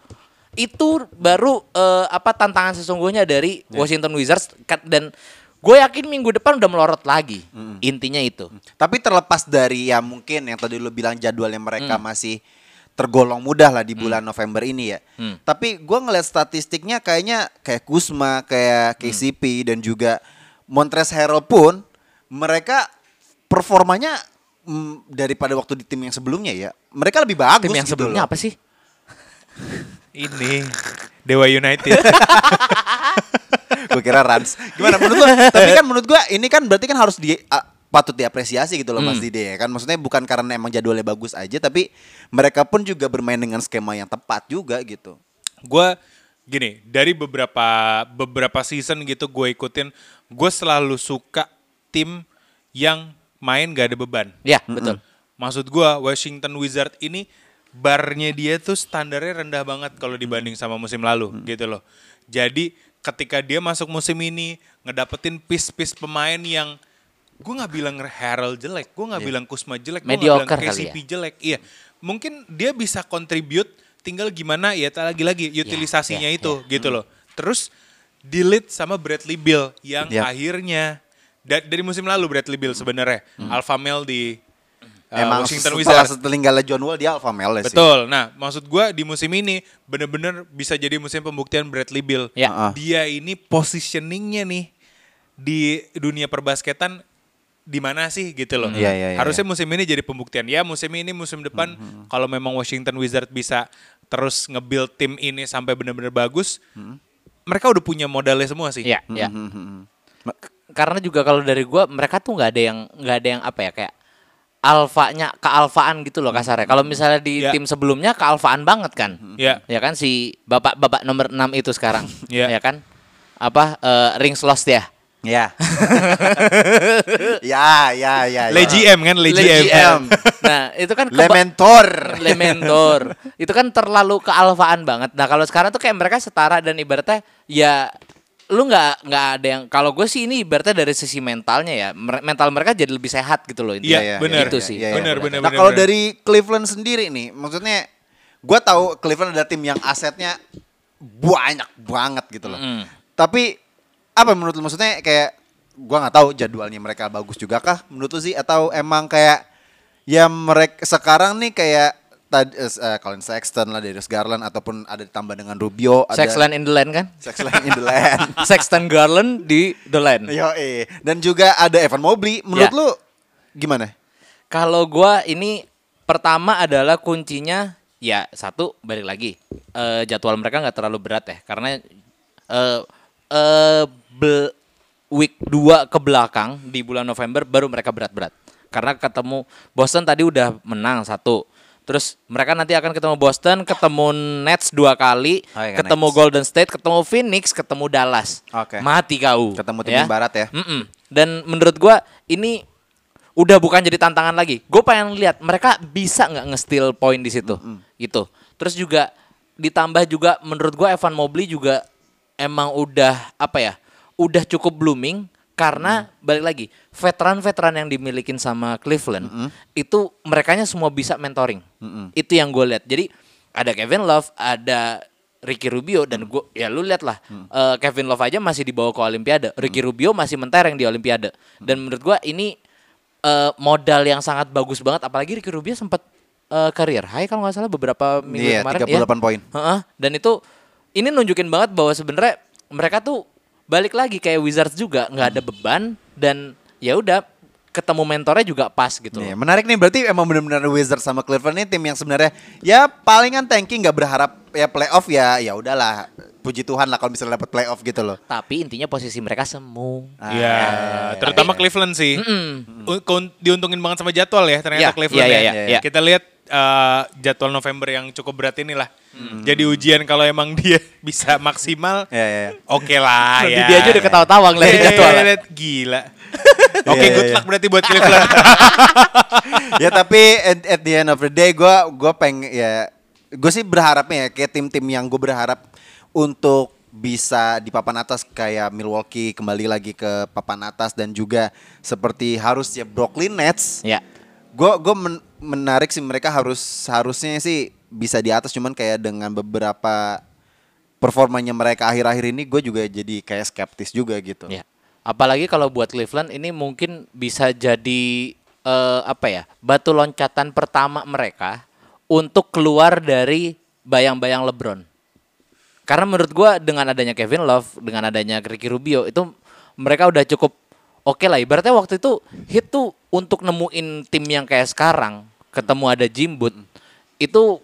Itu baru eh, apa tantangan sesungguhnya dari Washington Wizards dan gue yakin minggu depan udah melorot lagi. Intinya itu. Tapi terlepas dari ya mungkin yang tadi lu bilang jadwalnya Hmm. mereka masih tergolong mudah lah di bulan November ini ya. Hmm. Tapi gua ngeliat statistiknya kayaknya kayak Kusma, Hmm. kayak KCP dan juga Montrezl Harrell pun mereka performanya mm, daripada waktu di tim yang sebelumnya ya. Mereka lebih bagus Tim yang gitu sebelumnya loh. apa sih? Ini Dewa United. gue kira Rans. Gimana menurut gua? Tapi kan menurut gua ini kan berarti kan harus di a- patut diapresiasi gitu loh Mas Hmm. Dide ya kan. Maksudnya bukan karena emang jadwalnya bagus aja tapi mereka pun juga bermain dengan skema yang tepat juga gitu. gue gini dari beberapa beberapa season gitu gue ikutin gue selalu suka tim yang main gak ada beban. Ya, betul. maksud gue Washington Wizard ini barnya dia tuh standarnya rendah banget kalau dibanding sama musim lalu gitu loh. Jadi ketika dia masuk musim ini ngedapetin piece-piece pemain yang gue nggak bilang Harold jelek gue nggak bilang Kusma jelek gue nggak bilang KCP ya. jelek. Iya. Mungkin dia bisa contribute tinggal gimana ya lagi-lagi utilisasinya ya, itu gitu loh. Terus delete sama Bradley Bill yang Ya. akhirnya da- dari musim lalu Bradley Bill sebenarnya alpha male di uh, emang Washington setelah Wizards setelinggalnya John Wall dia alpha male sih. betul nah maksud gua di musim ini bener-bener bisa jadi musim pembuktian Bradley Bill Ya. Ah. dia ini positioningnya nih di dunia perbasketan di mana sih gitu loh. Iya, iya, iya, Harusnya musim ini jadi pembuktian. Ya musim ini musim depan Hmm, kalau memang Washington Wizards bisa terus nge-build tim ini sampai benar-benar bagus, Hmm. mereka udah punya modalnya semua sih. Iya, ya. Hmm, Karena juga kalau dari gua mereka tuh nggak ada yang nggak ada yang apa ya kayak alfanya kealfaan gitu loh kasarnya. Kalau misalnya di Ya. tim sebelumnya kealfaan banget kan. Ya. Ya kan si bapak-bapak nomor 6 itu sekarang. Iya. Ya kan? Apa eh, rings lost ya? Ya. ya, ya, ya. ya. Le GM kan, Le Le GM. GM. Nah, itu kan keba- Lementor. Lementor. itu kan terlalu kealfaan banget. Nah, kalau sekarang tuh kayak mereka setara dan ibaratnya ya lu nggak nggak ada yang kalau gue sih ini ibaratnya dari sisi mentalnya ya mental mereka jadi lebih sehat gitu loh intinya. Iya, benar. Itu sih. Iya, iya. Benar, benar, Nah kalau dari Cleveland sendiri nih, maksudnya gue tahu Cleveland adalah tim yang asetnya banyak banget gitu loh. Mm. Tapi apa menurut lu maksudnya kayak gue nggak tahu jadwalnya mereka bagus juga kah menurut lu sih atau emang kayak ya mereka sekarang nih kayak tadi uh, Colin Sexton lah Darius Garland ataupun ada ditambah dengan Rubio ada Sexland in the land kan? Sexland in the land. Sexton Garland di the land. Yo, eh. Dan juga ada Evan Mobley. Menurut Ya. lu gimana? Kalau gua ini pertama adalah kuncinya ya satu balik lagi Eh, jadwal mereka nggak terlalu berat ya karena eh eh, be- week 2 ke belakang di bulan November baru mereka berat-berat karena ketemu Boston tadi udah menang satu terus mereka nanti akan ketemu Boston ketemu Nets dua kali Oh, iya, ketemu Nets. Golden State ketemu Phoenix ketemu Dallas Oke. mati kau Ketemu tim tim barat ya. Mm-mm. Dan menurut gua ini udah bukan jadi tantangan lagi. Gue pengen lihat mereka bisa nggak nge-steal poin di situ. Gitu. Terus juga ditambah juga menurut gua Evan Mobley juga emang udah apa ya? Udah cukup blooming Karena balik lagi, veteran-veteran yang dimilikin sama Cleveland itu merekanya semua bisa mentoring. Itu yang gue lihat. Jadi ada Kevin Love, ada Ricky Rubio dan gue ya lu lihat lah eh, Kevin Love aja masih dibawa ke Olimpiade, Ricky Rubio masih mentereng di Olimpiade. Dan menurut gue ini eh, modal yang sangat bagus banget. Apalagi Ricky Rubio sempat eh, career high kalau nggak salah beberapa minggu Iya, kemarin 38 ya. poin. Heeh, dan itu ini nunjukin banget bahwa sebenarnya mereka tuh balik lagi kayak Wizards juga nggak ada beban dan ya udah ketemu mentornya juga pas gitu. Nih, loh. menarik nih berarti emang benar-benar Wizards sama Cleveland ini tim yang sebenarnya ya palingan tanking nggak berharap ya playoff ya ya udahlah puji Tuhan lah kalau misalnya dapat playoff gitu loh. Tapi intinya posisi mereka semu. Ah, Iya, terutama Cleveland sih. Un- keun- diuntungin banget sama jadwal ya ternyata Iya, Cleveland iya, ya. iya, iya. Kita lihat eh, jadwal November yang cukup berat inilah. Jadi ujian kalau emang dia bisa maksimal, Ya, ya, ya. oke lah Nanti ya. dia aja udah ketawa-tawa ngeliatin Iya, jadwal. iya, lihat. Gila. Oke, Iya, good iya, luck berarti buat Cleveland. ya tapi at, at the end of the day gue gue peng ya gue sih berharapnya ya kayak tim-tim yang gue berharap untuk bisa di papan atas kayak Milwaukee kembali lagi ke papan atas dan juga seperti harusnya Brooklyn Nets Ya. Gue gue menarik sih mereka harus harusnya sih bisa di atas cuman kayak dengan beberapa performanya mereka akhir-akhir ini gue juga jadi kayak skeptis juga gitu Ya. Apalagi kalau buat Cleveland ini mungkin bisa jadi eh, apa ya? Batu loncatan pertama mereka untuk keluar dari bayang-bayang LeBron. Karena menurut gua dengan adanya Kevin Love, dengan adanya Ricky Rubio itu mereka udah cukup oke lah. Ibaratnya waktu itu hit tuh untuk nemuin tim yang kayak sekarang, ketemu ada Jimbut itu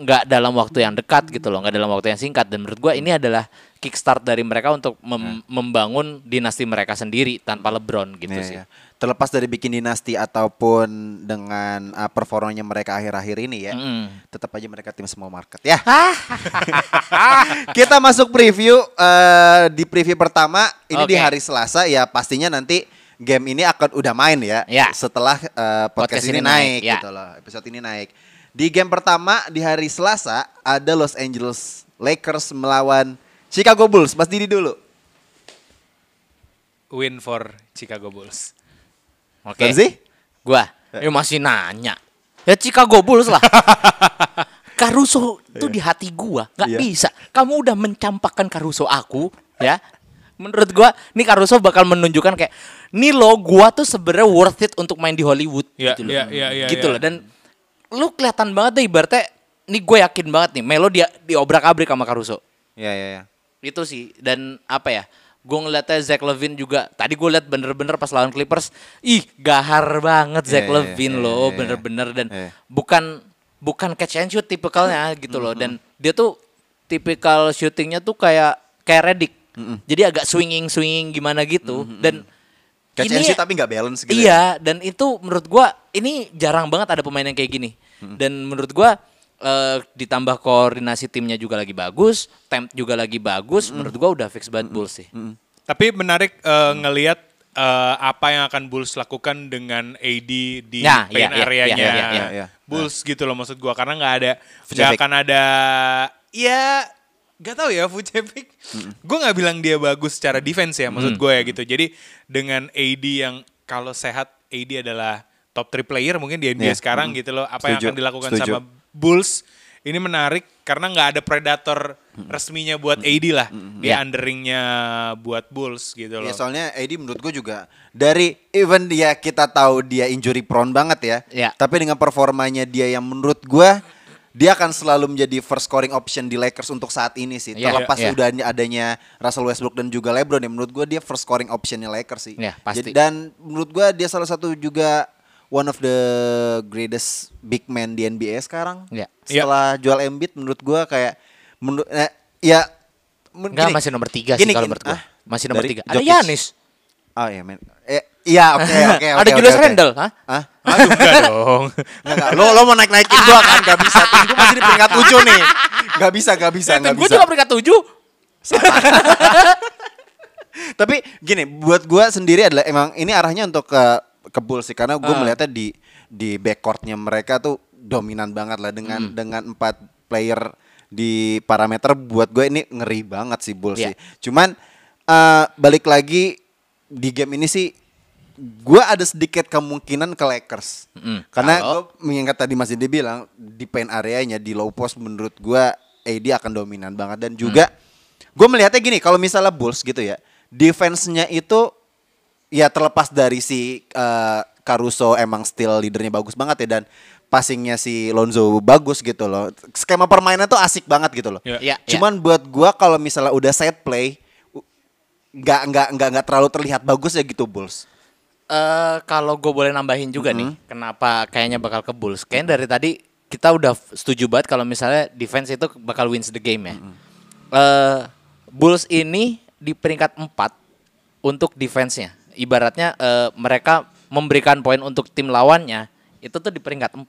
nggak dalam waktu yang dekat gitu loh, nggak dalam waktu yang singkat. Dan menurut gua ini adalah kickstart dari mereka untuk mem- membangun dinasti mereka sendiri tanpa LeBron gitu Iya, sih. iya. Terlepas dari bikin dinasti ataupun dengan uh, performanya mereka akhir-akhir ini ya, Mm. tetap aja mereka tim semua market ya. Kita masuk preview eh, di preview pertama ini di Oke. hari Selasa ya pastinya nanti game ini akan udah main ya, Ya. setelah eh, podcast, Podcast ini ini naik, naik, ya. gitu loh, episode ini naik. Di game pertama di hari Selasa ada Los Angeles Lakers melawan Chicago Bulls. Mas Didi dulu. Win for Chicago Bulls. Oke. Ramzi? Gua ya masih nanya. Ya Chicago Bulls lah. Caruso tuh di hati gua, nggak Iya. bisa. Kamu udah mencampakkan Caruso aku, ya. Menurut gua, nih Caruso bakal menunjukkan kayak, nih lo gua tuh sebenarnya worth it untuk main di Hollywood Iya, gitu loh. iya, iya, iya, gitu iya. loh dan lu kelihatan banget deh ibaratnya nih gue yakin banget nih Melo dia diobrak-abrik sama Caruso. Ya ya ya. Itu sih dan apa ya? Gue ngeliatnya Zach Levine juga. Tadi gue liat bener-bener pas lawan Clippers, ih gahar banget Zach Iya, iya, Levine iya, loh, iya, iya. bener-bener dan Iya. bukan bukan catch and shoot tipikalnya gitu loh. Dan dia tuh tipikal shootingnya tuh kayak kayak Redick. Jadi agak swinging swinging gimana gitu. Dan Catch ini and shoot tapi nggak balance gitu. ya. Iya, dan itu menurut gua ini jarang banget ada pemain yang kayak gini. Dan menurut gua eh, ditambah koordinasi timnya juga lagi bagus, temp juga lagi bagus, menurut gua udah fix banget Bulls sih. Tapi menarik eh, ngelihat eh, apa yang akan Bulls lakukan dengan AD di Nah, paint iya, iya, areanya iya, iya, iya, iya. Bulls gitu loh maksud gua karena nggak ada nggak akan ada ya nggak tahu ya Vucevic. Gue nggak bilang dia bagus secara defense ya maksud gue ya gitu. Jadi dengan AD yang kalau sehat AD adalah top 3 player mungkin di NBA Iya. sekarang gitu loh. Apa yang Setuju, akan dilakukan setuju. sama Bulls ini menarik karena nggak ada predator resminya buat AD lah. Dia Iya. underingnya buat Bulls gitu loh. Ya soalnya Edi menurut gue juga dari even dia kita tahu dia injury prone banget ya. Ya. Tapi dengan performanya dia yang menurut gue dia akan selalu menjadi first scoring option di Lakers untuk saat ini sih. Ya, Terlepas ya. udah adanya Russell Westbrook dan juga LeBron ya menurut gue dia first scoring optionnya Lakers sih. Ya, pasti. Jadi- dan menurut gue dia salah satu juga one of the greatest big man di NBA sekarang. Ya. Setelah jual Embiid menurut gue kayak menurut eh, ya Enggak gini, masih nomor tiga gini, sih kalau menurut gua. ah, Masih nomor tiga. Ada. Yanis. Oh iya men. Eh, iya oke oke oke. Ada oke, Julius oke. Randle, hah? Hah? Aduh enggak dong. Nggak, nggak. Lo lo mau naik naikin gua kan? Gak bisa. Tim gua masih di peringkat tujuh nih. Gak bisa gak bisa Tim gak gue bisa. juga peringkat tujuh. Tapi gini, buat gua sendiri adalah emang ini arahnya untuk ke ke Bulls sih karena gua Ah. melihatnya di di backcourtnya mereka tuh dominan banget lah dengan Hmm. dengan empat player di parameter buat gue ini ngeri banget sih Bulls Iya. sih. Cuman eh, balik lagi di game ini sih gue ada sedikit kemungkinan ke Lakers. Mm. Karena gue mengingat tadi Mas Dede bilang di paint areanya di low post menurut gue AD akan dominan banget dan juga gue melihatnya gini kalau misalnya Bulls gitu ya defense-nya itu ya terlepas dari si eh, Caruso emang still leadernya bagus banget ya dan passingnya si Lonzo bagus gitu loh skema permainan tuh asik banget gitu loh Ya. Iya, iya. cuman buat gua kalau misalnya udah set play nggak nggak nggak nggak terlalu terlihat bagus ya gitu Bulls Eh kalau gue boleh nambahin juga nih, kenapa kayaknya bakal ke Bulls? Kayaknya dari tadi kita udah setuju banget kalau misalnya defense itu bakal wins the game ya. Eh, Bulls ini di peringkat 4 untuk defense-nya. Ibaratnya eh, mereka memberikan poin untuk tim lawannya itu tuh di peringkat 4.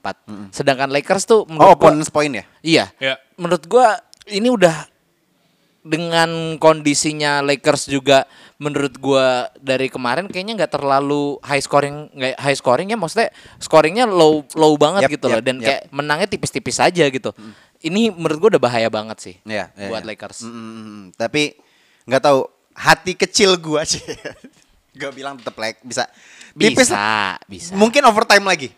Sedangkan Lakers tuh oh menurut gua- opponents point ya Iya. Ya. Menurut gua ini udah dengan kondisinya Lakers juga menurut gua dari kemarin kayaknya nggak terlalu high scoring nggak high scoring ya maksudnya scoringnya low low banget Yep, gitu yep, loh dan yep. kayak menangnya tipis-tipis aja gitu. Ini menurut gua udah bahaya banget sih Iya, iya, buat iya. Lakers. Mm, mm, mm. Tapi nggak tahu hati kecil gua sih. Gak bilang tetap like bisa. Tipis Bisa, bisa. mungkin overtime lagi.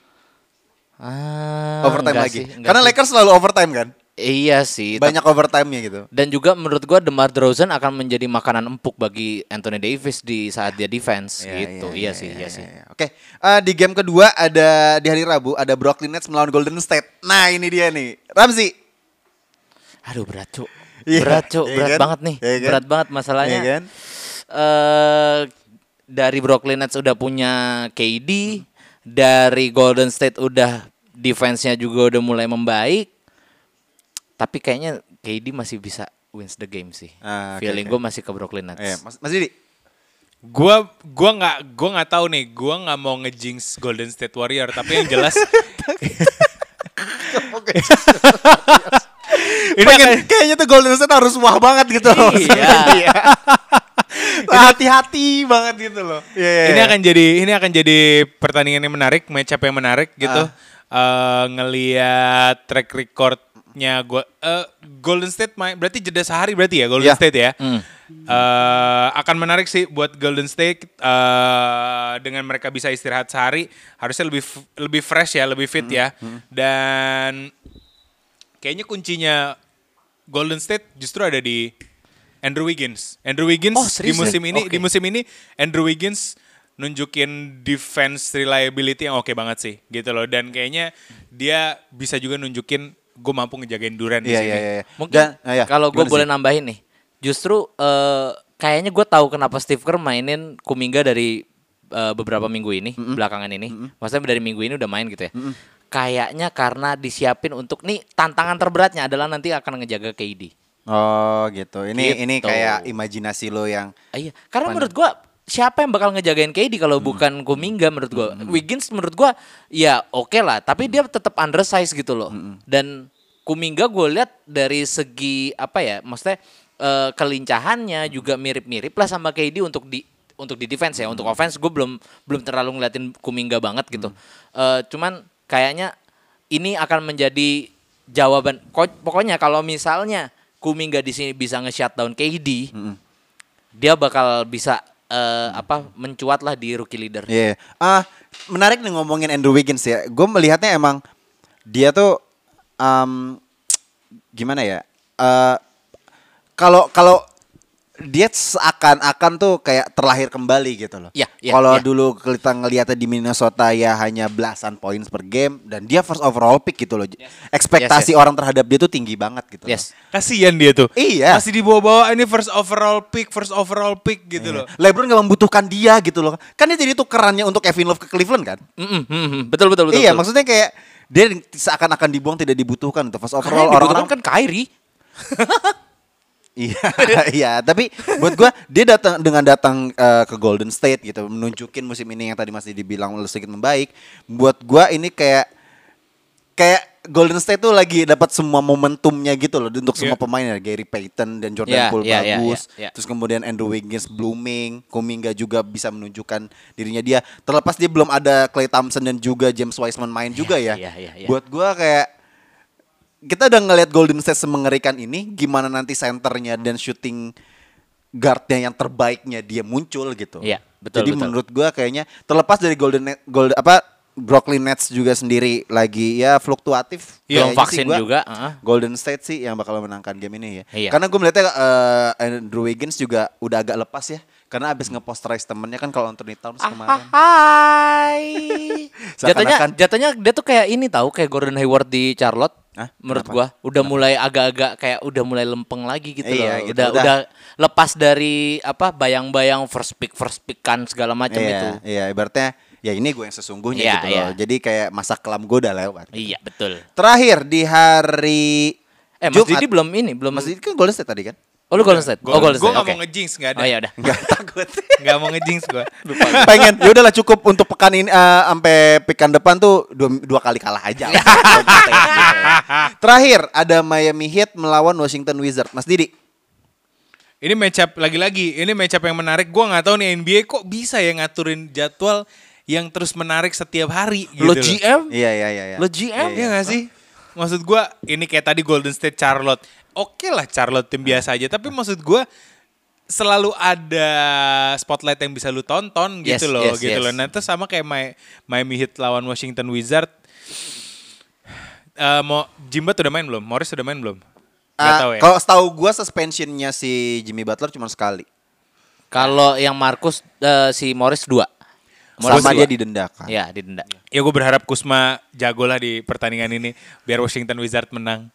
Ah, overtime lagi. sih, Karena sih. Lakers selalu overtime kan. Iya sih. Banyak overtime-nya gitu. Dan juga menurut gua DeMar DeRozan akan menjadi makanan empuk bagi Anthony Davis di saat dia defense gitu. Iya, sih, iya, sih. iya. Oke, eh, di game kedua ada di hari Rabu ada Brooklyn Nets melawan Golden State. Nah, ini dia nih. Ramzi. Aduh berat cuk. Iya, Berat cuk, iya berat kan? banget nih. Iya kan? Berat banget masalahnya. Iya kan? eh dari Brooklyn Nets udah punya KD, dari Golden State udah defense-nya juga udah mulai membaik. Tapi kayaknya KD masih bisa wins the game sih. Ah, oke, Feeling oke. gue masih ke Brooklyn Nets. Iya, Mas, Mas Didi. Gua gua nggak gua nggak tahu nih, gua nggak mau ngejinx Golden State Warrior, tapi yang jelas ini kayaknya tuh Golden State harus wah banget gitu loh. Iya. Hati-hati banget gitu loh. Iya, iya, ini iya. akan jadi ini akan jadi pertandingan yang menarik, match up yang menarik gitu. Eh, ngelihat track recordnya gua eh, Golden State main berarti jeda sehari berarti ya Golden Iya. State ya. Hmm. Eh, akan menarik sih buat Golden State eh, dengan mereka bisa istirahat sehari harusnya lebih lebih fresh ya, lebih fit ya. Dan kayaknya kuncinya Golden State justru ada di Andrew Wiggins. Andrew Wiggins Oh, di musim ya? ini Oke. di musim ini Andrew Wiggins nunjukin defense reliability yang oke banget sih gitu loh dan kayaknya dia bisa juga nunjukin gue mampu ngejagain Durant di Iya, sini. iya, iya. Mungkin Dan- ah, ya, kalau gue boleh sih? nambahin nih, justru eh, kayaknya gue tahu kenapa Steve Kerr mainin Kuminga dari eh, beberapa minggu ini, belakangan ini. Maksudnya dari minggu ini udah main gitu ya. Kayaknya karena disiapin untuk nih tantangan terberatnya adalah nanti akan ngejaga KD. Oh gitu. Ini ini Gitu. kayak imajinasi lo yang Ah, iya, karena menurut gua siapa yang bakal ngejagain KD kalau bukan Kuminga menurut gua. Wiggins menurut gua ya oke lah, tapi dia tetap undersize gitu loh. Dan Kuminga gue lihat dari segi apa ya, maksudnya eh, kelincahannya juga mirip-mirip lah sama KD untuk di untuk di defense ya. Untuk offense gue belum belum terlalu ngeliatin Kuminga banget gitu. Eh, cuman kayaknya ini akan menjadi jawaban. Ko- Pokoknya kalau misalnya Kuminga di sini bisa nge-shutdown KD, dia bakal bisa eh, apa mencuat lah di rookie leader. Iya. Ah, menarik nih ngomongin Andrew Wiggins ya. Gue melihatnya emang dia tuh em, gimana ya? Eh, Kalau kalau dia seakan-akan tuh kayak terlahir kembali gitu loh. Iya, iya, Kalau iya. dulu kita ngeliatnya di Minnesota ya hanya belasan poin per game dan dia first overall pick gitu loh. Ekspektasi Yes, yes. orang terhadap dia tuh tinggi banget gitu. loh. Yes. Kasian dia tuh. Iya. Masih dibawa-bawa ini first overall pick, first overall pick gitu loh. LeBron gak membutuhkan dia gitu loh. Kan dia jadi tukerannya untuk Kevin Love ke Cleveland kan? Mm-mm, mm-mm. betul betul betul. iya, betul. maksudnya kayak dia seakan-akan dibuang tidak dibutuhkan untuk first overall orang-orang kan Kyrie. Iya, iya. Tapi buat gua dia datang dengan datang eh, ke Golden State gitu, menunjukin musim ini yang tadi masih dibilang sedikit membaik. Buat gua ini kayak kayak Golden State tuh lagi dapat semua momentumnya gitu loh untuk semua Iya. pemainnya Gary Payton dan Jordan Iya, Poole iya, iya, bagus. iya, iya. Terus kemudian Andrew Wiggins blooming, Kuminga juga bisa menunjukkan dirinya dia. Terlepas dia belum ada Clay Thompson dan juga James Wiseman main juga ya. iya, iya, iya. Buat gua kayak kita udah ngelihat Golden State semengerikan ini, gimana nanti senternya dan shooting guardnya yang terbaiknya dia muncul gitu. Iya, Betul, Jadi betul. menurut gua kayaknya terlepas dari Golden Net, Gold apa Brooklyn Nets juga sendiri lagi ya fluktuatif. Belum sih vaksin gua juga, heeh. Golden State sih yang bakal menangkan game ini ya. Iya. Karena gue melihatnya eh, Andrew Wiggins juga udah agak lepas ya. Karena abis ngeposterize temennya kan kalau Anthony Towns Ah, kemarin. Hai. jatuhnya jatuhnya dia tuh kayak ini tahu kayak Gordon Hayward di Charlotte. Hah? Menurut Kenapa? gua udah mulai agak-agak kayak udah mulai lempeng lagi gitu Iya, loh. gitu, udah, udah. udah lepas dari apa bayang-bayang first pick first pick kan segala macam iya, itu. Iya, ibaratnya ya ini gue yang sesungguhnya Iya, gitu iya. loh. Jadi kayak masa kelam gue udah lewat. Iya, betul. Terakhir di hari Eh, Mas Jumat- Didi belum ini, belum Mas Didi kan Golden State tadi kan? Oh, lu Golden State. Oh, Golden Gue State. gak Oke. mau ngejinx, gak ada. Oh ya udah. Enggak takut. Gak mau ngejinx gue. Pengen ya udahlah cukup untuk pekan ini eh, sampai pekan depan tuh dua, dua kali kalah aja. Terakhir ada Miami Heat melawan Washington Wizards. Mas Didi. Ini match up lagi-lagi. Ini match up yang menarik. Gue nggak tahu nih NBA kok bisa ya ngaturin jadwal yang terus menarik setiap hari. Gitu Lo. GM? Iya iya iya. iya. Lo GM? Iya gak sih? Maksud gue ini kayak tadi Golden State Charlotte. Oke lah Charlotte tim biasa aja. Tapi maksud gue selalu ada spotlight yang bisa lu tonton gitu Yes, loh. yes, gitu yes. loh. Nah terus sama kayak Mi- Miami Heat lawan Washington Wizard. Eh mau Jimbat udah main belum? Morris udah main belum? Gak Ah, tahu ya. Kalau setahu gue suspensionnya si Jimmy Butler cuma sekali. Kalau yang Marcus eh, si Morris dua. Morris Sama dua. dia didendakan. Ya, didenda. Ya gue berharap Kusma jago lah di pertandingan ini biar Washington Wizard menang.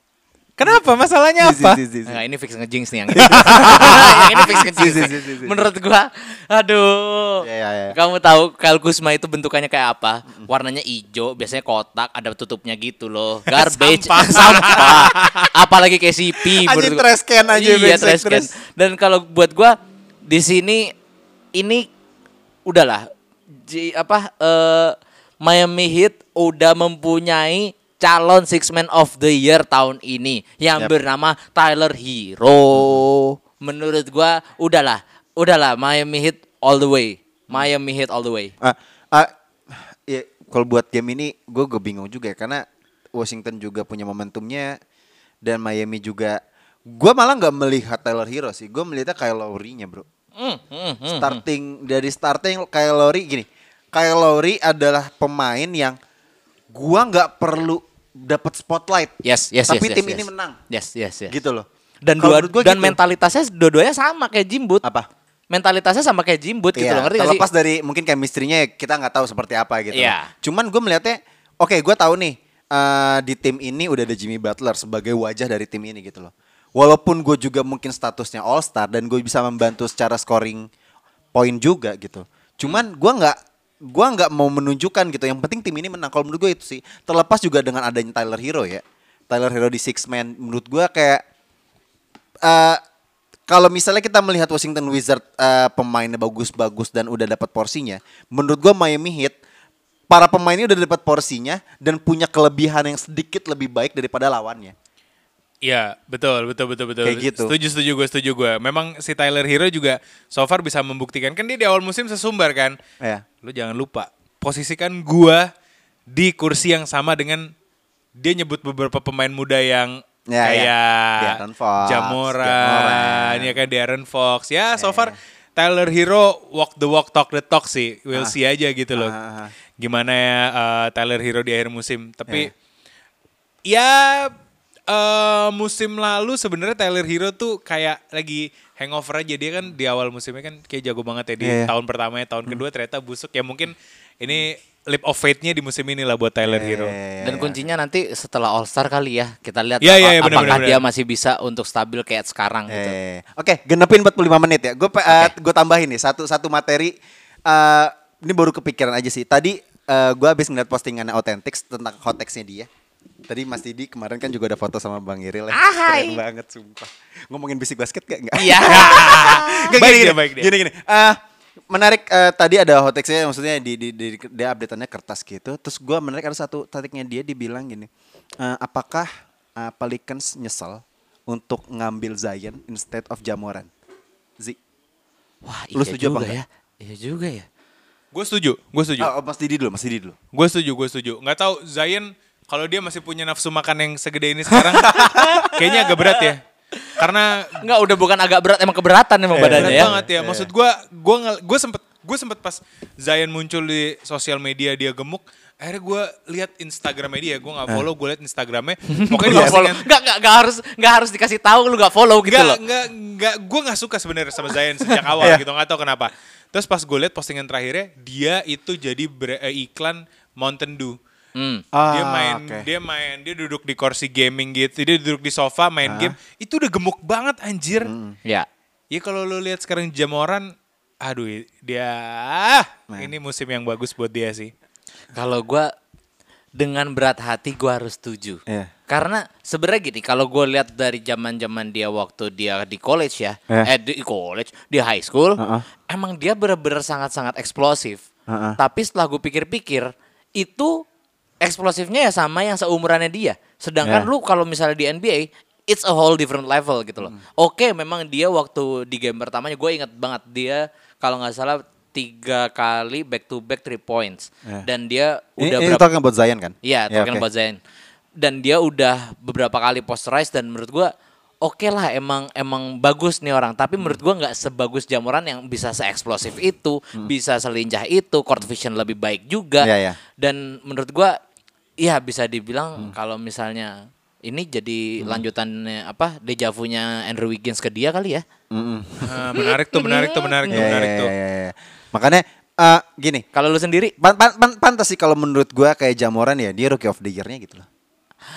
Kenapa? Masalahnya apa? Si, si, si, si. Nah, ini fix ngejinx nih yang ini. yang ini fix ngejinx. Si, si, nih. si, si, si. Menurut gua, aduh. Ya, ya, ya. Kamu tahu Kyle Kuzma itu bentukannya kayak apa? Warnanya hijau, biasanya kotak, ada tutupnya gitu loh. Garbage, sampah. Apalagi kayak CP gua. trash can aja, Iya, trash can. Dan kalau buat gua di sini ini udahlah J- apa eh, Miami Heat udah mempunyai calon six man of the year tahun ini yang Yap. bernama Tyler Hero. Menurut gua udahlah, udahlah Miami Heat all the way. Miami Heat all the way. Ah, ah, ya, kalau buat game ini gue gue bingung juga ya karena Washington juga punya momentumnya dan Miami juga. Gue malah nggak melihat Tyler Hero sih. Gue melihatnya Kyle Lowry-nya bro. Hmm, hmm, hmm. Starting dari starting Kyle Lowry gini. Kyle Lowry adalah pemain yang gua nggak perlu dapat spotlight. Yes, yes, Tapi yes, tim yes, ini yes. menang. Yes, yes, yes. Gitu loh. Dan dua dan gitu. mentalitasnya dua-duanya sama kayak Jimbut. Apa? Mentalitasnya sama kayak Jimbut gitu Iya, loh, ngerti gak sih? terlepas dari mungkin chemistry-nya ya kita nggak tahu seperti apa gitu. Iya. Cuman gue melihatnya, oke gue tahu nih eh, di tim ini udah ada Jimmy Butler sebagai wajah dari tim ini gitu loh. Walaupun gue juga mungkin statusnya All Star dan gue bisa membantu secara scoring poin juga gitu. Cuman gue nggak gua nggak mau menunjukkan gitu. Yang penting tim ini menang. Kalau menurut gue itu sih. Terlepas juga dengan adanya Tyler Hero ya. Tyler Hero di six man menurut gue kayak eh kalau misalnya kita melihat Washington Wizard eh, pemainnya bagus-bagus dan udah dapat porsinya, menurut gua Miami Heat para pemainnya udah dapat porsinya dan punya kelebihan yang sedikit lebih baik daripada lawannya. Iya, betul, betul, betul, betul. Kayak gitu. Setuju, setuju gue, setuju gue. Memang si Tyler Hero juga so far bisa membuktikan. Kan dia di awal musim sesumbar kan. Ya. Lu jangan lupa, posisikan gua di kursi yang sama dengan dia nyebut beberapa pemain muda yang Ya, ya. kayak De'Aaron Fox, Jamoran, Jamoran. ya kan Darren Fox. Ya, so far Tyler Hero walk the walk, talk the talk sih. We'll see aja gitu loh. Ah, ah, ah. Gimana ya uh, Tyler Hero di akhir musim. Tapi Eh. ya eh, musim lalu sebenarnya Tyler Hero tuh kayak lagi hangover aja dia kan di awal musimnya kan kayak jago banget ya di Iya, iya. tahun pertama ya tahun kedua ternyata busuk ya mungkin ini leap of faith-nya di musim ini lah buat Tyler Hero. Eh, Dan kuncinya nanti setelah All Star kali ya. Kita lihat Iya, apa- iya, iya, benar, apakah benar, dia benar. masih bisa untuk stabil kayak sekarang gitu. Eh, Oke, genepin 45 menit ya. Gue gue tambahin nih satu satu materi. eh, ini baru kepikiran aja sih. Tadi eh, gue habis ngeliat postingannya Authentics tentang hoteksnya dia. Tadi Mas Didi kemarin kan juga ada foto sama Bang Iril ya. Keren banget sumpah. Ngomongin bisik basket gak? Enggak. Iya. Gak, Baik gini, dia, gini, baik dia. Gini gini. Eh, menarik eh, tadi ada hoteksnya maksudnya di di di dia update-annya kertas gitu. Terus gua menarik ada satu tatiknya dia dibilang gini. eh, apakah eh, Pelicans nyesel untuk ngambil Zion instead of Jamoran? Zi. Wah, Lu iya setuju apa juga enggak? ya. Iya juga ya. Gue setuju, gue setuju. Oh, Mas Didi dulu, Mas Didi dulu. Gue setuju, gue setuju. Nggak tahu Zion kalau dia masih punya nafsu makan yang segede ini sekarang, kayaknya agak berat ya. Karena Enggak, udah bukan agak berat, emang keberatan emang Eh, badannya berat ya. banget ya. Maksud gue, gue gue sempet gue sempet pas Zion muncul di sosial media dia gemuk, akhirnya gue lihat Instagramnya dia, gue nggak follow, gue lihat Instagramnya, pokoknya Lu dia gak follow. Nggak, nggak, nggak harus nggak harus dikasih tahu lu gak follow gitu Nggak, loh. nggak, nggak, gue nggak suka sebenarnya sama Zion sejak awal Iya. gitu, nggak tahu kenapa. Terus pas gue lihat postingan terakhirnya, dia itu jadi bre- eh, iklan Mountain Dew. Hmm. dia Ah, main, oke. dia main, dia duduk di kursi gaming gitu, dia duduk di sofa main game. Itu udah gemuk banget anjir. Ya. Ya kalau lu lihat sekarang Jamoran, aduh dia ini musim yang bagus buat dia sih. Kalau gua dengan berat hati gua harus setuju. Iya. Karena sebenarnya gini, kalau gue lihat dari zaman-zaman dia waktu dia di college ya, Iya. eh di college, di high school, Heeh. emang dia bener-bener sangat-sangat eksplosif. Heeh. Tapi setelah gue pikir-pikir, itu eksplosifnya ya sama yang seumurannya dia. Sedangkan Iya. lu kalau misalnya di NBA, it's a whole different level gitu loh. Oke, memang dia waktu di game pertamanya gue inget banget dia kalau nggak salah tiga kali back to back three points Iya. dan dia Ini, udah ini berapa talking about Zion kan? Iya, Ya, talking oke. about Zion. Dan dia udah beberapa kali posterize dan menurut gua oke lah emang emang bagus nih orang, tapi menurut gua nggak sebagus Jamoran yang bisa seeksplosif itu, bisa selincah itu, court vision lebih baik juga. Iya, iya. Dan menurut gua iya bisa dibilang kalau misalnya ini jadi lanjutannya apa deja vu-nya Andrew Wiggins ke dia kali ya. Mm-mm. Ah, menarik tuh, menarik tuh, menarik tuh, Iya, menarik iya, tuh. iya, iya. Makanya eh, gini, Kalau lu sendiri pan, pan, pan- pantas sih kalau menurut gua kayak Jamoran ya dia rookie of the year-nya gitu loh.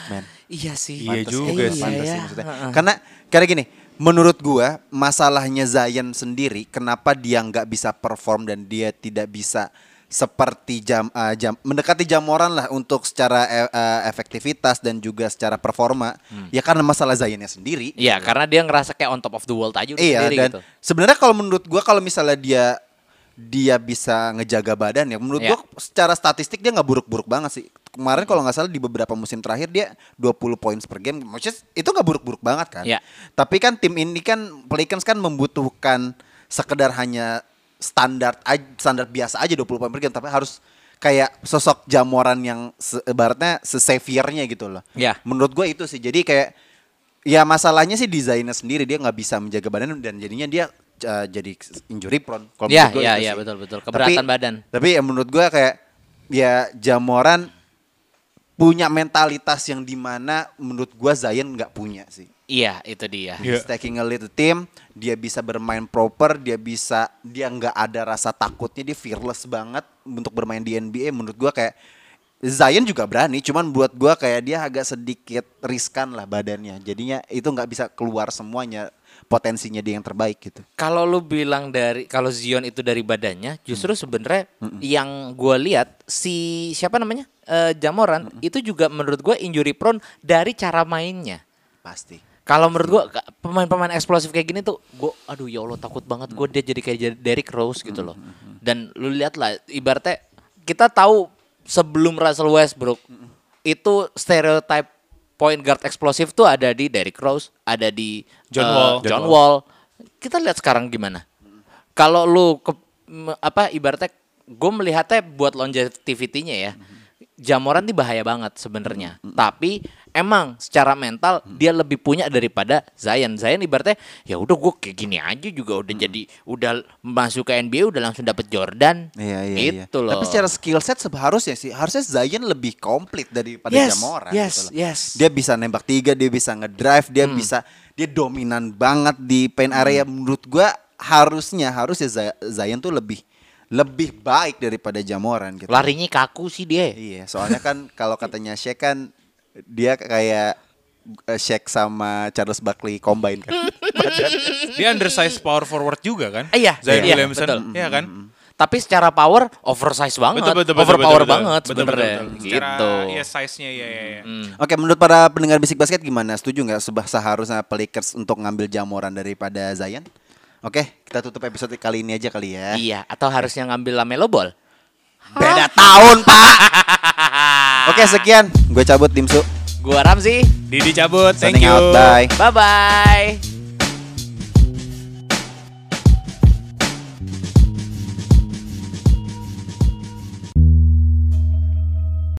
Men. Iya sih. Iya Pantes juga ya, sih. pantes Iya, sih ya. maksudnya. Heeh. Karena karena gini, menurut gua masalahnya Zion sendiri kenapa dia nggak bisa perform dan dia tidak bisa seperti jam, eh, jam mendekati jamoran lah untuk secara eh, efektivitas dan juga secara performa ya karena masalah Zionnya sendiri Iya, karena dia ngerasa kayak on top of the world aja Iya sendiri dan gitu. sebenarnya kalau menurut gua kalau misalnya dia dia bisa ngejaga badan ya menurut Iya. gua secara statistik dia nggak buruk-buruk banget sih. Kemarin kalau nggak salah di beberapa musim terakhir dia 20 poin per game. Maksudnya itu nggak buruk-buruk banget kan. Iya. Tapi kan tim ini kan Pelicans kan membutuhkan sekedar hanya standar standar biasa aja 20 poin per game tapi harus kayak sosok jamoran yang se- ibaratnya se-saviornya gitu loh. Iya. Menurut gue itu sih. Jadi kayak ya masalahnya sih desainnya sendiri dia nggak bisa menjaga badan dan jadinya dia uh, jadi injury prone. Iya, iya, itu iya, betul, betul. Keberatan badan. Tapi ya menurut gua kayak ya Jamoran punya mentalitas yang di mana menurut gua Zion nggak punya sih. Iya, itu dia. Iya. He's taking a lead team, dia bisa bermain proper, dia bisa dia nggak ada rasa takutnya, dia fearless banget untuk bermain di NBA. Menurut gua kayak Zion juga berani, cuman buat gua kayak dia agak sedikit riskan lah badannya. Jadinya itu nggak bisa keluar semuanya potensinya dia yang terbaik gitu. Kalau lu bilang dari kalau Zion itu dari badannya, justru sebenarnya yang gua lihat si siapa namanya Eh, Jamoran itu juga menurut gua injury prone dari cara mainnya. Pasti. Kalau menurut gua pemain-pemain eksplosif kayak gini tuh, gua aduh ya Allah takut banget gua dia jadi kayak Derrick Rose gitu loh. Dan lu lihat lah ibaratnya kita tahu sebelum Russell Westbrook itu stereotype point guard eksplosif tuh ada di Derrick Rose, ada di John eh, Wall. John Wall. Kita lihat sekarang gimana. Kalau lu ke, apa ibaratnya gue melihatnya buat longevity-nya ya. Jamoran ini bahaya banget sebenarnya. Tapi emang secara mental dia lebih punya daripada Zion. Zion ibaratnya ya udah gue kayak gini aja juga udah jadi udah masuk ke NBA udah langsung dapet Jordan. Iya iya iya. Gitu loh. Tapi secara skill set seharusnya sih harusnya Zion lebih komplit daripada Yes, Jamoran yes, gitu loh. yes. Dia bisa nembak tiga, dia bisa ngedrive, dia Hmm. bisa dia dominan banget di paint area. Menurut gua harusnya harusnya Zion tuh lebih lebih baik daripada Jamoran gitu. Larinya kaku sih dia. Iya, soalnya kan kalau katanya Shaq kan dia kayak eh, Shaq sama Charles Barkley combine kan. Dia undersized power forward juga kan? Eh, iya, Zion iya, Williamson. betul. Iya kan? Tapi secara power oversize banget, overpower banget sebenarnya Secara gitu. ya size-nya ya ya ya. Oke, menurut para pendengar bisik basket gimana? Setuju nggak sebah seharusnya Pelicans untuk ngambil Jamoran daripada Zion? Oke, kita tutup episode kali ini aja kali ya. Iya, atau harusnya ngambil Lamelo Ball. Beda tahun, Pak. Oke, sekian. Gue cabut Dimsu. Gua Ramzi. Didi cabut, thank Signing you. out. Bye. Bye bye.